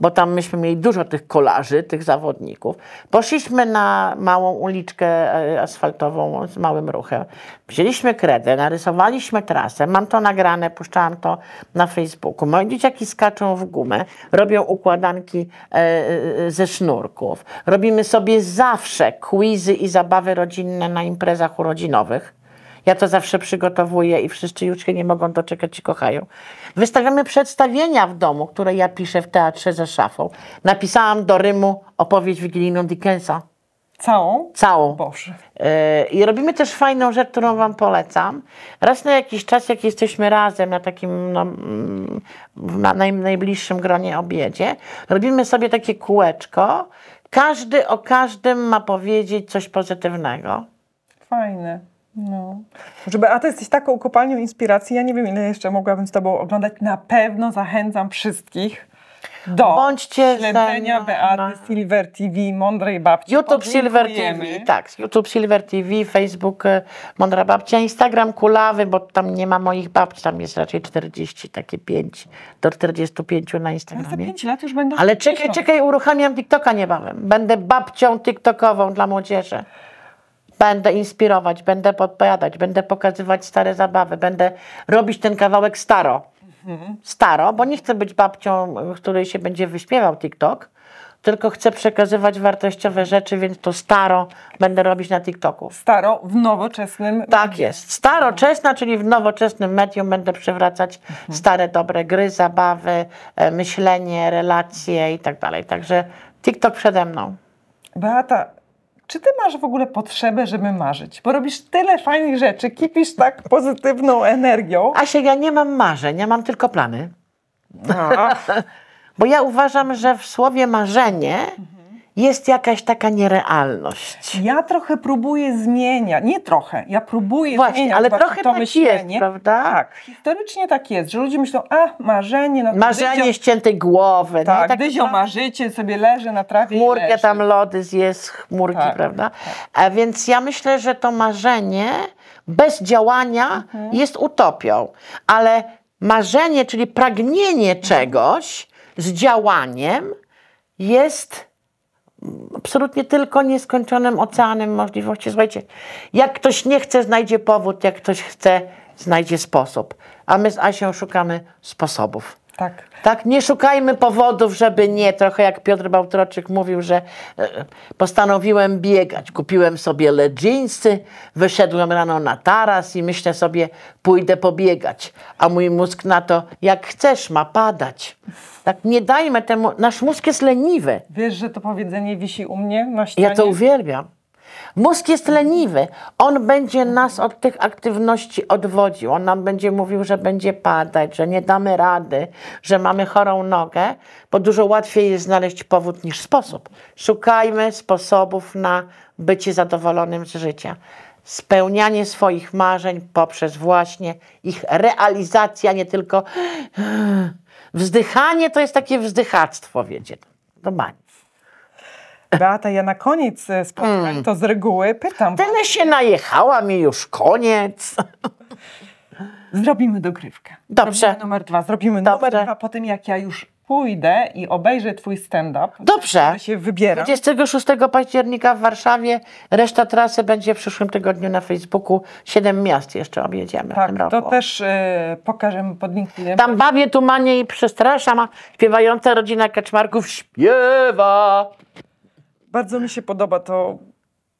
Speaker 1: bo tam myśmy mieli dużo tych kolarzy, tych zawodników. Poszliśmy na małą uliczkę e, asfaltową z małym ruchem. Wzięliśmy kredę, narysowaliśmy trasę. Mam to nagrane, puszczałam to na Facebooku. Moje dzieciaki skaczą w gumę, robią układanki e, e, ze sznurków. Robimy sobie zawsze quizy i zabawy rodzinne na imprezach urodzinowych. Ja to zawsze przygotowuję i wszyscy już się nie mogą doczekać i kochają. Wystawiamy przedstawienia w domu, które ja piszę w teatrze ze szafą. Napisałam do Rymu opowieść wigilijną Dickensa.
Speaker 2: Całą?
Speaker 1: Całą.
Speaker 2: Boże.
Speaker 1: Yy, I robimy też fajną rzecz, którą Wam polecam. Raz na jakiś czas, jak jesteśmy razem na takim no, mm, na naj, najbliższym gronie obiedzie, robimy sobie takie kółeczko. Każdy o każdym ma powiedzieć coś pozytywnego.
Speaker 2: Fajne. No. Żeby, a ty jesteś taką kopalnią inspiracji. Ja nie wiem, ile jeszcze mogłabym z tobą oglądać. Na pewno zachęcam wszystkich do
Speaker 1: Bądźcie
Speaker 2: śledzenia
Speaker 1: ze-
Speaker 2: Beaty. Silver TV, Mądrej Babci.
Speaker 1: YouTube Silver. TV, tak, YouTube Silver TV, Facebook e, Mądra Babcia, Instagram Kulawy, bo tam nie ma moich babci, tam jest raczej 40, takie 5 do 45 na
Speaker 2: Ja za
Speaker 1: Instagramie.
Speaker 2: 5 lat już będę
Speaker 1: Ale czekaj,
Speaker 2: 60.
Speaker 1: czekaj, uruchamiam TikToka niebawem. Będę babcią TikTokową dla młodzieży. Będę inspirować, będę podpowiadać, będę pokazywać stare zabawy, będę robić ten kawałek staro. Staro, bo nie chcę być babcią, której się będzie wyśpiewał TikTok, tylko chcę przekazywać wartościowe rzeczy, więc to staro będę robić na TikToku.
Speaker 2: Staro w nowoczesnym.
Speaker 1: Tak jest. Staroczesna, czyli w nowoczesnym medium będę przywracać stare, dobre gry, zabawy, e, myślenie, relacje i tak dalej. Także TikTok przede mną.
Speaker 2: Beata, czy ty masz w ogóle potrzebę, żeby marzyć? Bo robisz tyle fajnych rzeczy, kipisz tak pozytywną energią.
Speaker 1: Asia, ja nie mam marzeń, ja mam tylko plany.
Speaker 2: A,
Speaker 1: Bo ja uważam, że w słowie marzenie jest jakaś taka nierealność.
Speaker 2: ja trochę próbuję zmieniać. Nie trochę, ja próbuję
Speaker 1: Właśnie,
Speaker 2: zmieniać
Speaker 1: ale trochę
Speaker 2: to
Speaker 1: tak
Speaker 2: myślenie.
Speaker 1: jest, prawda?
Speaker 2: Tak, historycznie tak jest, że ludzie myślą, a marzenie, no
Speaker 1: Marzenie
Speaker 2: Dyzio,
Speaker 1: ściętej głowy.
Speaker 2: tak,
Speaker 1: Tak
Speaker 2: Dyzio marzyciel sobie leży na trawie
Speaker 1: chmurkę tam lody zje z chmurki,
Speaker 2: Tak,
Speaker 1: prawda? A więc ja myślę, że to marzenie bez działania
Speaker 2: Mhm.
Speaker 1: jest utopią, ale marzenie, czyli pragnienie czegoś z działaniem jest absolutnie tylko nieskończonym oceanem możliwości. Słuchajcie, jak ktoś nie chce, znajdzie powód, jak ktoś chce, znajdzie sposób. A my z Asią szukamy sposobów.
Speaker 2: Tak.
Speaker 1: Tak, nie szukajmy powodów, żeby nie. Trochę jak Piotr Bałtroczyk mówił, że e, postanowiłem biegać. Kupiłem sobie leginsy, wyszedłem rano na taras i myślę sobie, pójdę pobiegać. A mój mózg na to, jak chcesz, ma padać. Tak, nie dajmy temu, nasz mózg jest leniwy.
Speaker 2: Wiesz, że to powiedzenie wisi u mnie na ścianie?
Speaker 1: Ja to uwielbiam. Mózg jest leniwy. On będzie nas od tych aktywności odwodził. On nam będzie mówił, że będzie padać, że nie damy rady, że mamy chorą nogę, bo dużo łatwiej jest znaleźć powód niż sposób. Szukajmy sposobów na bycie zadowolonym z życia. Spełnianie swoich marzeń poprzez właśnie ich realizację, a nie tylko wzdychanie to jest takie wzdychactwo, wiecie. Do bani.
Speaker 2: Beata, ja na koniec e, spotkań to z reguły pytam.
Speaker 1: Tyle się najechała mi już koniec.
Speaker 2: Zrobimy dogrywkę.
Speaker 1: Dobrze.
Speaker 2: Zrobimy numer dwa. Zrobimy
Speaker 1: Dobrze.
Speaker 2: numer dwa po tym, jak ja już pójdę i obejrzę twój stand-up.
Speaker 1: Dobrze.
Speaker 2: Ja się wybieram.
Speaker 1: 26 października w Warszawie, reszta trasy będzie w przyszłym tygodniu na Facebooku. Siedem miast jeszcze objedziemy w
Speaker 2: Tak,
Speaker 1: tym roku.
Speaker 2: to też e, pokażemy, podlinkujemy.
Speaker 1: Tam bawię, tumanie i przestraszam, a śpiewająca rodzina Kaczmarków śpiewa.
Speaker 2: Bardzo mi się podoba to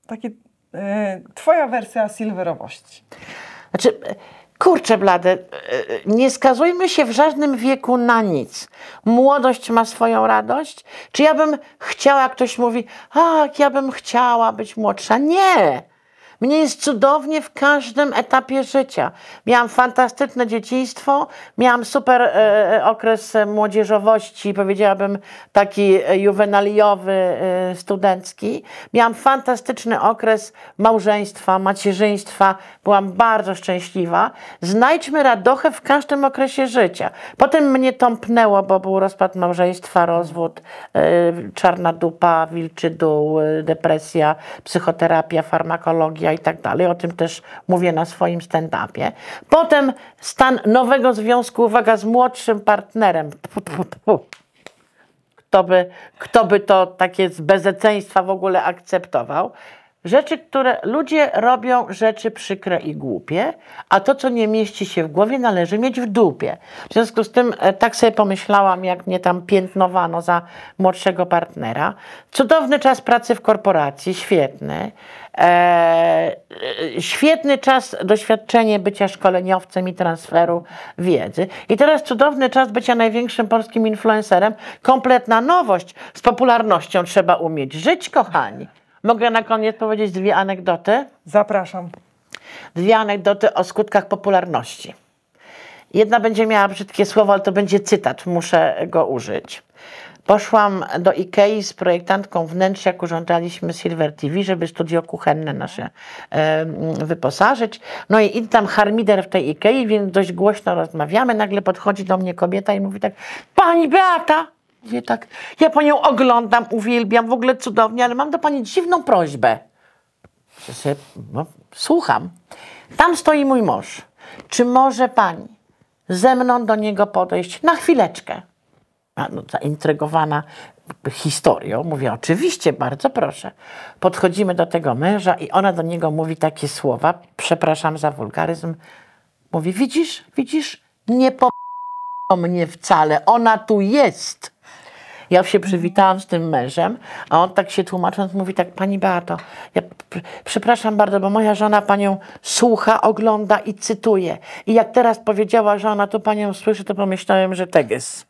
Speaker 2: takie e, twoja wersja silverowości.
Speaker 1: Znaczy, kurczę blade, e, nie skazujmy się w żadnym wieku na nic. Młodość ma swoją radość. Czy ja bym chciała, ktoś mówi, a, ja bym chciała być młodsza? Nie! Mnie jest cudownie w każdym etapie życia. Miałam fantastyczne dzieciństwo, miałam super e, okres e, młodzieżowości, powiedziałabym taki e, juwenaliowy, e, studencki. Miałam fantastyczny okres małżeństwa, macierzyństwa. Byłam bardzo szczęśliwa. Znajdźmy radochę w każdym okresie życia. Potem mnie tąpnęło, bo był rozpad małżeństwa, rozwód, e, czarna dupa, wilczy dół, e, depresja, psychoterapia, farmakologia i tak dalej. O tym też mówię na swoim stand-upie. Potem stan nowego związku, uwaga, z młodszym partnerem. Kto by, kto by to takie z bezeceństwa w ogóle akceptował? Rzeczy, które ludzie robią, rzeczy przykre i głupie, a to, co nie mieści się w głowie, należy mieć w dupie. W związku z tym e, tak sobie pomyślałam, jak mnie tam piętnowano za młodszego partnera. Cudowny czas pracy w korporacji, świetny. E, e, świetny czas, doświadczenie bycia szkoleniowcem i transferu wiedzy. I teraz cudowny czas bycia największym polskim influencerem. Kompletna nowość. Z popularnością trzeba umieć żyć, kochani. Mogę na koniec powiedzieć dwie anegdoty?
Speaker 2: Zapraszam.
Speaker 1: Dwie anegdoty o skutkach popularności. Jedna będzie miała brzydkie słowo, ale to będzie cytat, muszę go użyć. Poszłam do Ikei z projektantką wnętrz, jak urządzaliśmy Silver TV, żeby studio kuchenne nasze e, wyposażyć. No i idę tam harmider w tej Ikei, więc dość głośno rozmawiamy. Nagle podchodzi do mnie kobieta i mówi tak, Pani Beata! Mówię tak, ja Panią oglądam, uwielbiam, w ogóle cudownie, ale mam do Pani dziwną prośbę. No, słucham. Tam stoi mój mąż. Czy może Pani ze mną do niego podejść na chwileczkę? A, no, zaintrygowana historią, mówię, oczywiście, bardzo proszę. Podchodzimy do tego męża i ona do niego mówi takie słowa, przepraszam za wulgaryzm, mówi, widzisz, widzisz, nie po mnie wcale, ona tu jest. Ja się przywitałam z tym mężem, a on tak się tłumacząc mówi tak, pani Beato, ja pr- przepraszam bardzo, bo moja żona panią słucha, ogląda i cytuje. I jak teraz powiedziała, że ona tu panią słyszy, to pomyślałem, że teges.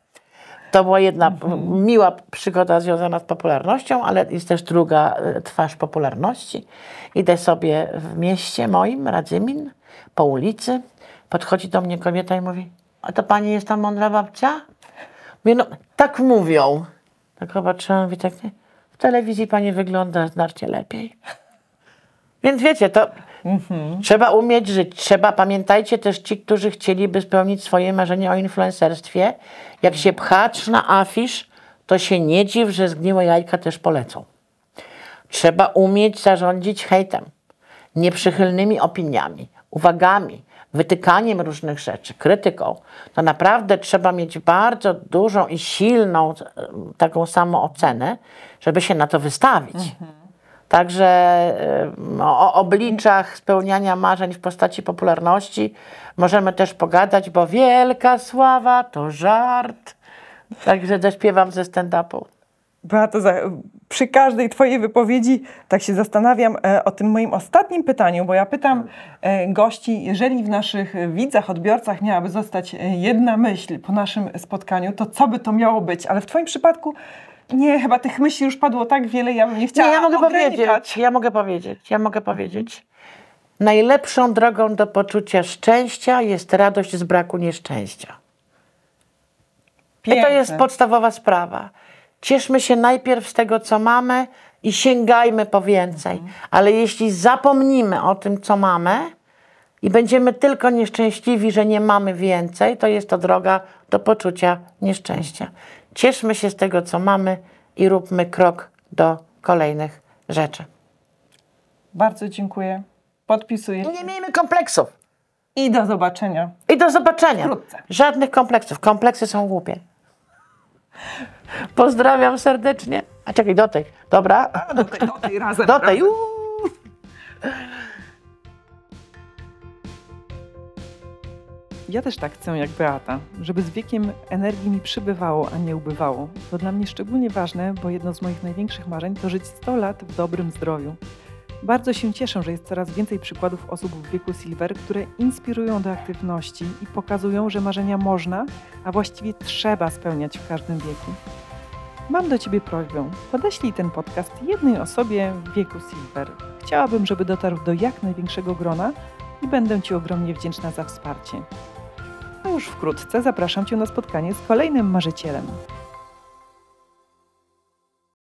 Speaker 1: To była jedna miła przygoda związana z popularnością, ale jest też druga e, twarz popularności. Idę sobie w mieście moim, Radzymin, po ulicy. Podchodzi do mnie kobieta i mówi, a to pani jest ta mądra babcia? Mówię, no, tak mówią. Tak zobaczyłam, mówię, tak, nie? w telewizji pani wygląda znacznie lepiej. Więc wiecie, to trzeba umieć żyć. Trzeba, pamiętajcie też ci, którzy chcieliby spełnić swoje marzenie o influencerstwie, jak się pchacz na afisz, to się nie dziw, że zgniłe jajka też polecą. Trzeba umieć zarządzić hejtem, nieprzychylnymi opiniami, uwagami, wytykaniem różnych rzeczy, krytyką. To naprawdę trzeba mieć bardzo dużą i silną e, taką samoocenę, żeby się na to wystawić. Także e, o obliczach spełniania marzeń w postaci popularności możemy też pogadać, bo wielka sława to żart. Także zaśpiewam ze stand-upu.
Speaker 2: Beato, za, przy każdej Twojej wypowiedzi tak się zastanawiam e, o tym moim ostatnim pytaniu, bo ja pytam e, gości, jeżeli w naszych widzach, odbiorcach miałaby zostać e, jedna myśl po naszym spotkaniu, to co by to miało być? Ale w Twoim przypadku
Speaker 3: Nie, chyba tych myśli już padło tak wiele, ja bym nie chciała
Speaker 1: Nie, ja mogę
Speaker 3: ograniczać.
Speaker 1: powiedzieć, ja mogę powiedzieć, ja mogę powiedzieć. Najlepszą drogą do poczucia szczęścia jest radość z braku nieszczęścia. I to
Speaker 3: Piękne.
Speaker 1: jest podstawowa sprawa. Cieszmy się najpierw z tego, co mamy i sięgajmy po więcej. Ale jeśli zapomnimy o tym, co mamy i będziemy tylko nieszczęśliwi, że nie mamy więcej, to jest to droga do poczucia nieszczęścia. Cieszmy się z tego, co mamy i róbmy krok do kolejnych rzeczy.
Speaker 3: Bardzo dziękuję. Podpisuję.
Speaker 1: Nie miejmy kompleksów.
Speaker 3: I do zobaczenia.
Speaker 1: I do zobaczenia.
Speaker 3: Wkrótce.
Speaker 1: Żadnych kompleksów. Kompleksy są głupie. Pozdrawiam serdecznie. A czekaj, do tej. Dobra.
Speaker 3: A, do tej, do tej razem.
Speaker 1: Do tej.
Speaker 3: razem. Ja też tak chcę jak Beata, żeby z wiekiem energii mi przybywało, a nie ubywało. To dla mnie szczególnie ważne, bo jedno z moich największych marzeń to żyć 100 lat w dobrym zdrowiu. Bardzo się cieszę, że jest coraz więcej przykładów osób w wieku Silver, które inspirują do aktywności i pokazują, że marzenia można, a właściwie trzeba spełniać w każdym wieku. Mam do Ciebie prośbę. Podeślij ten podcast jednej osobie w wieku Silver. Chciałabym, żeby dotarł do jak największego grona i będę Ci ogromnie wdzięczna za wsparcie. A już wkrótce zapraszam Cię na spotkanie z kolejnym marzycielem.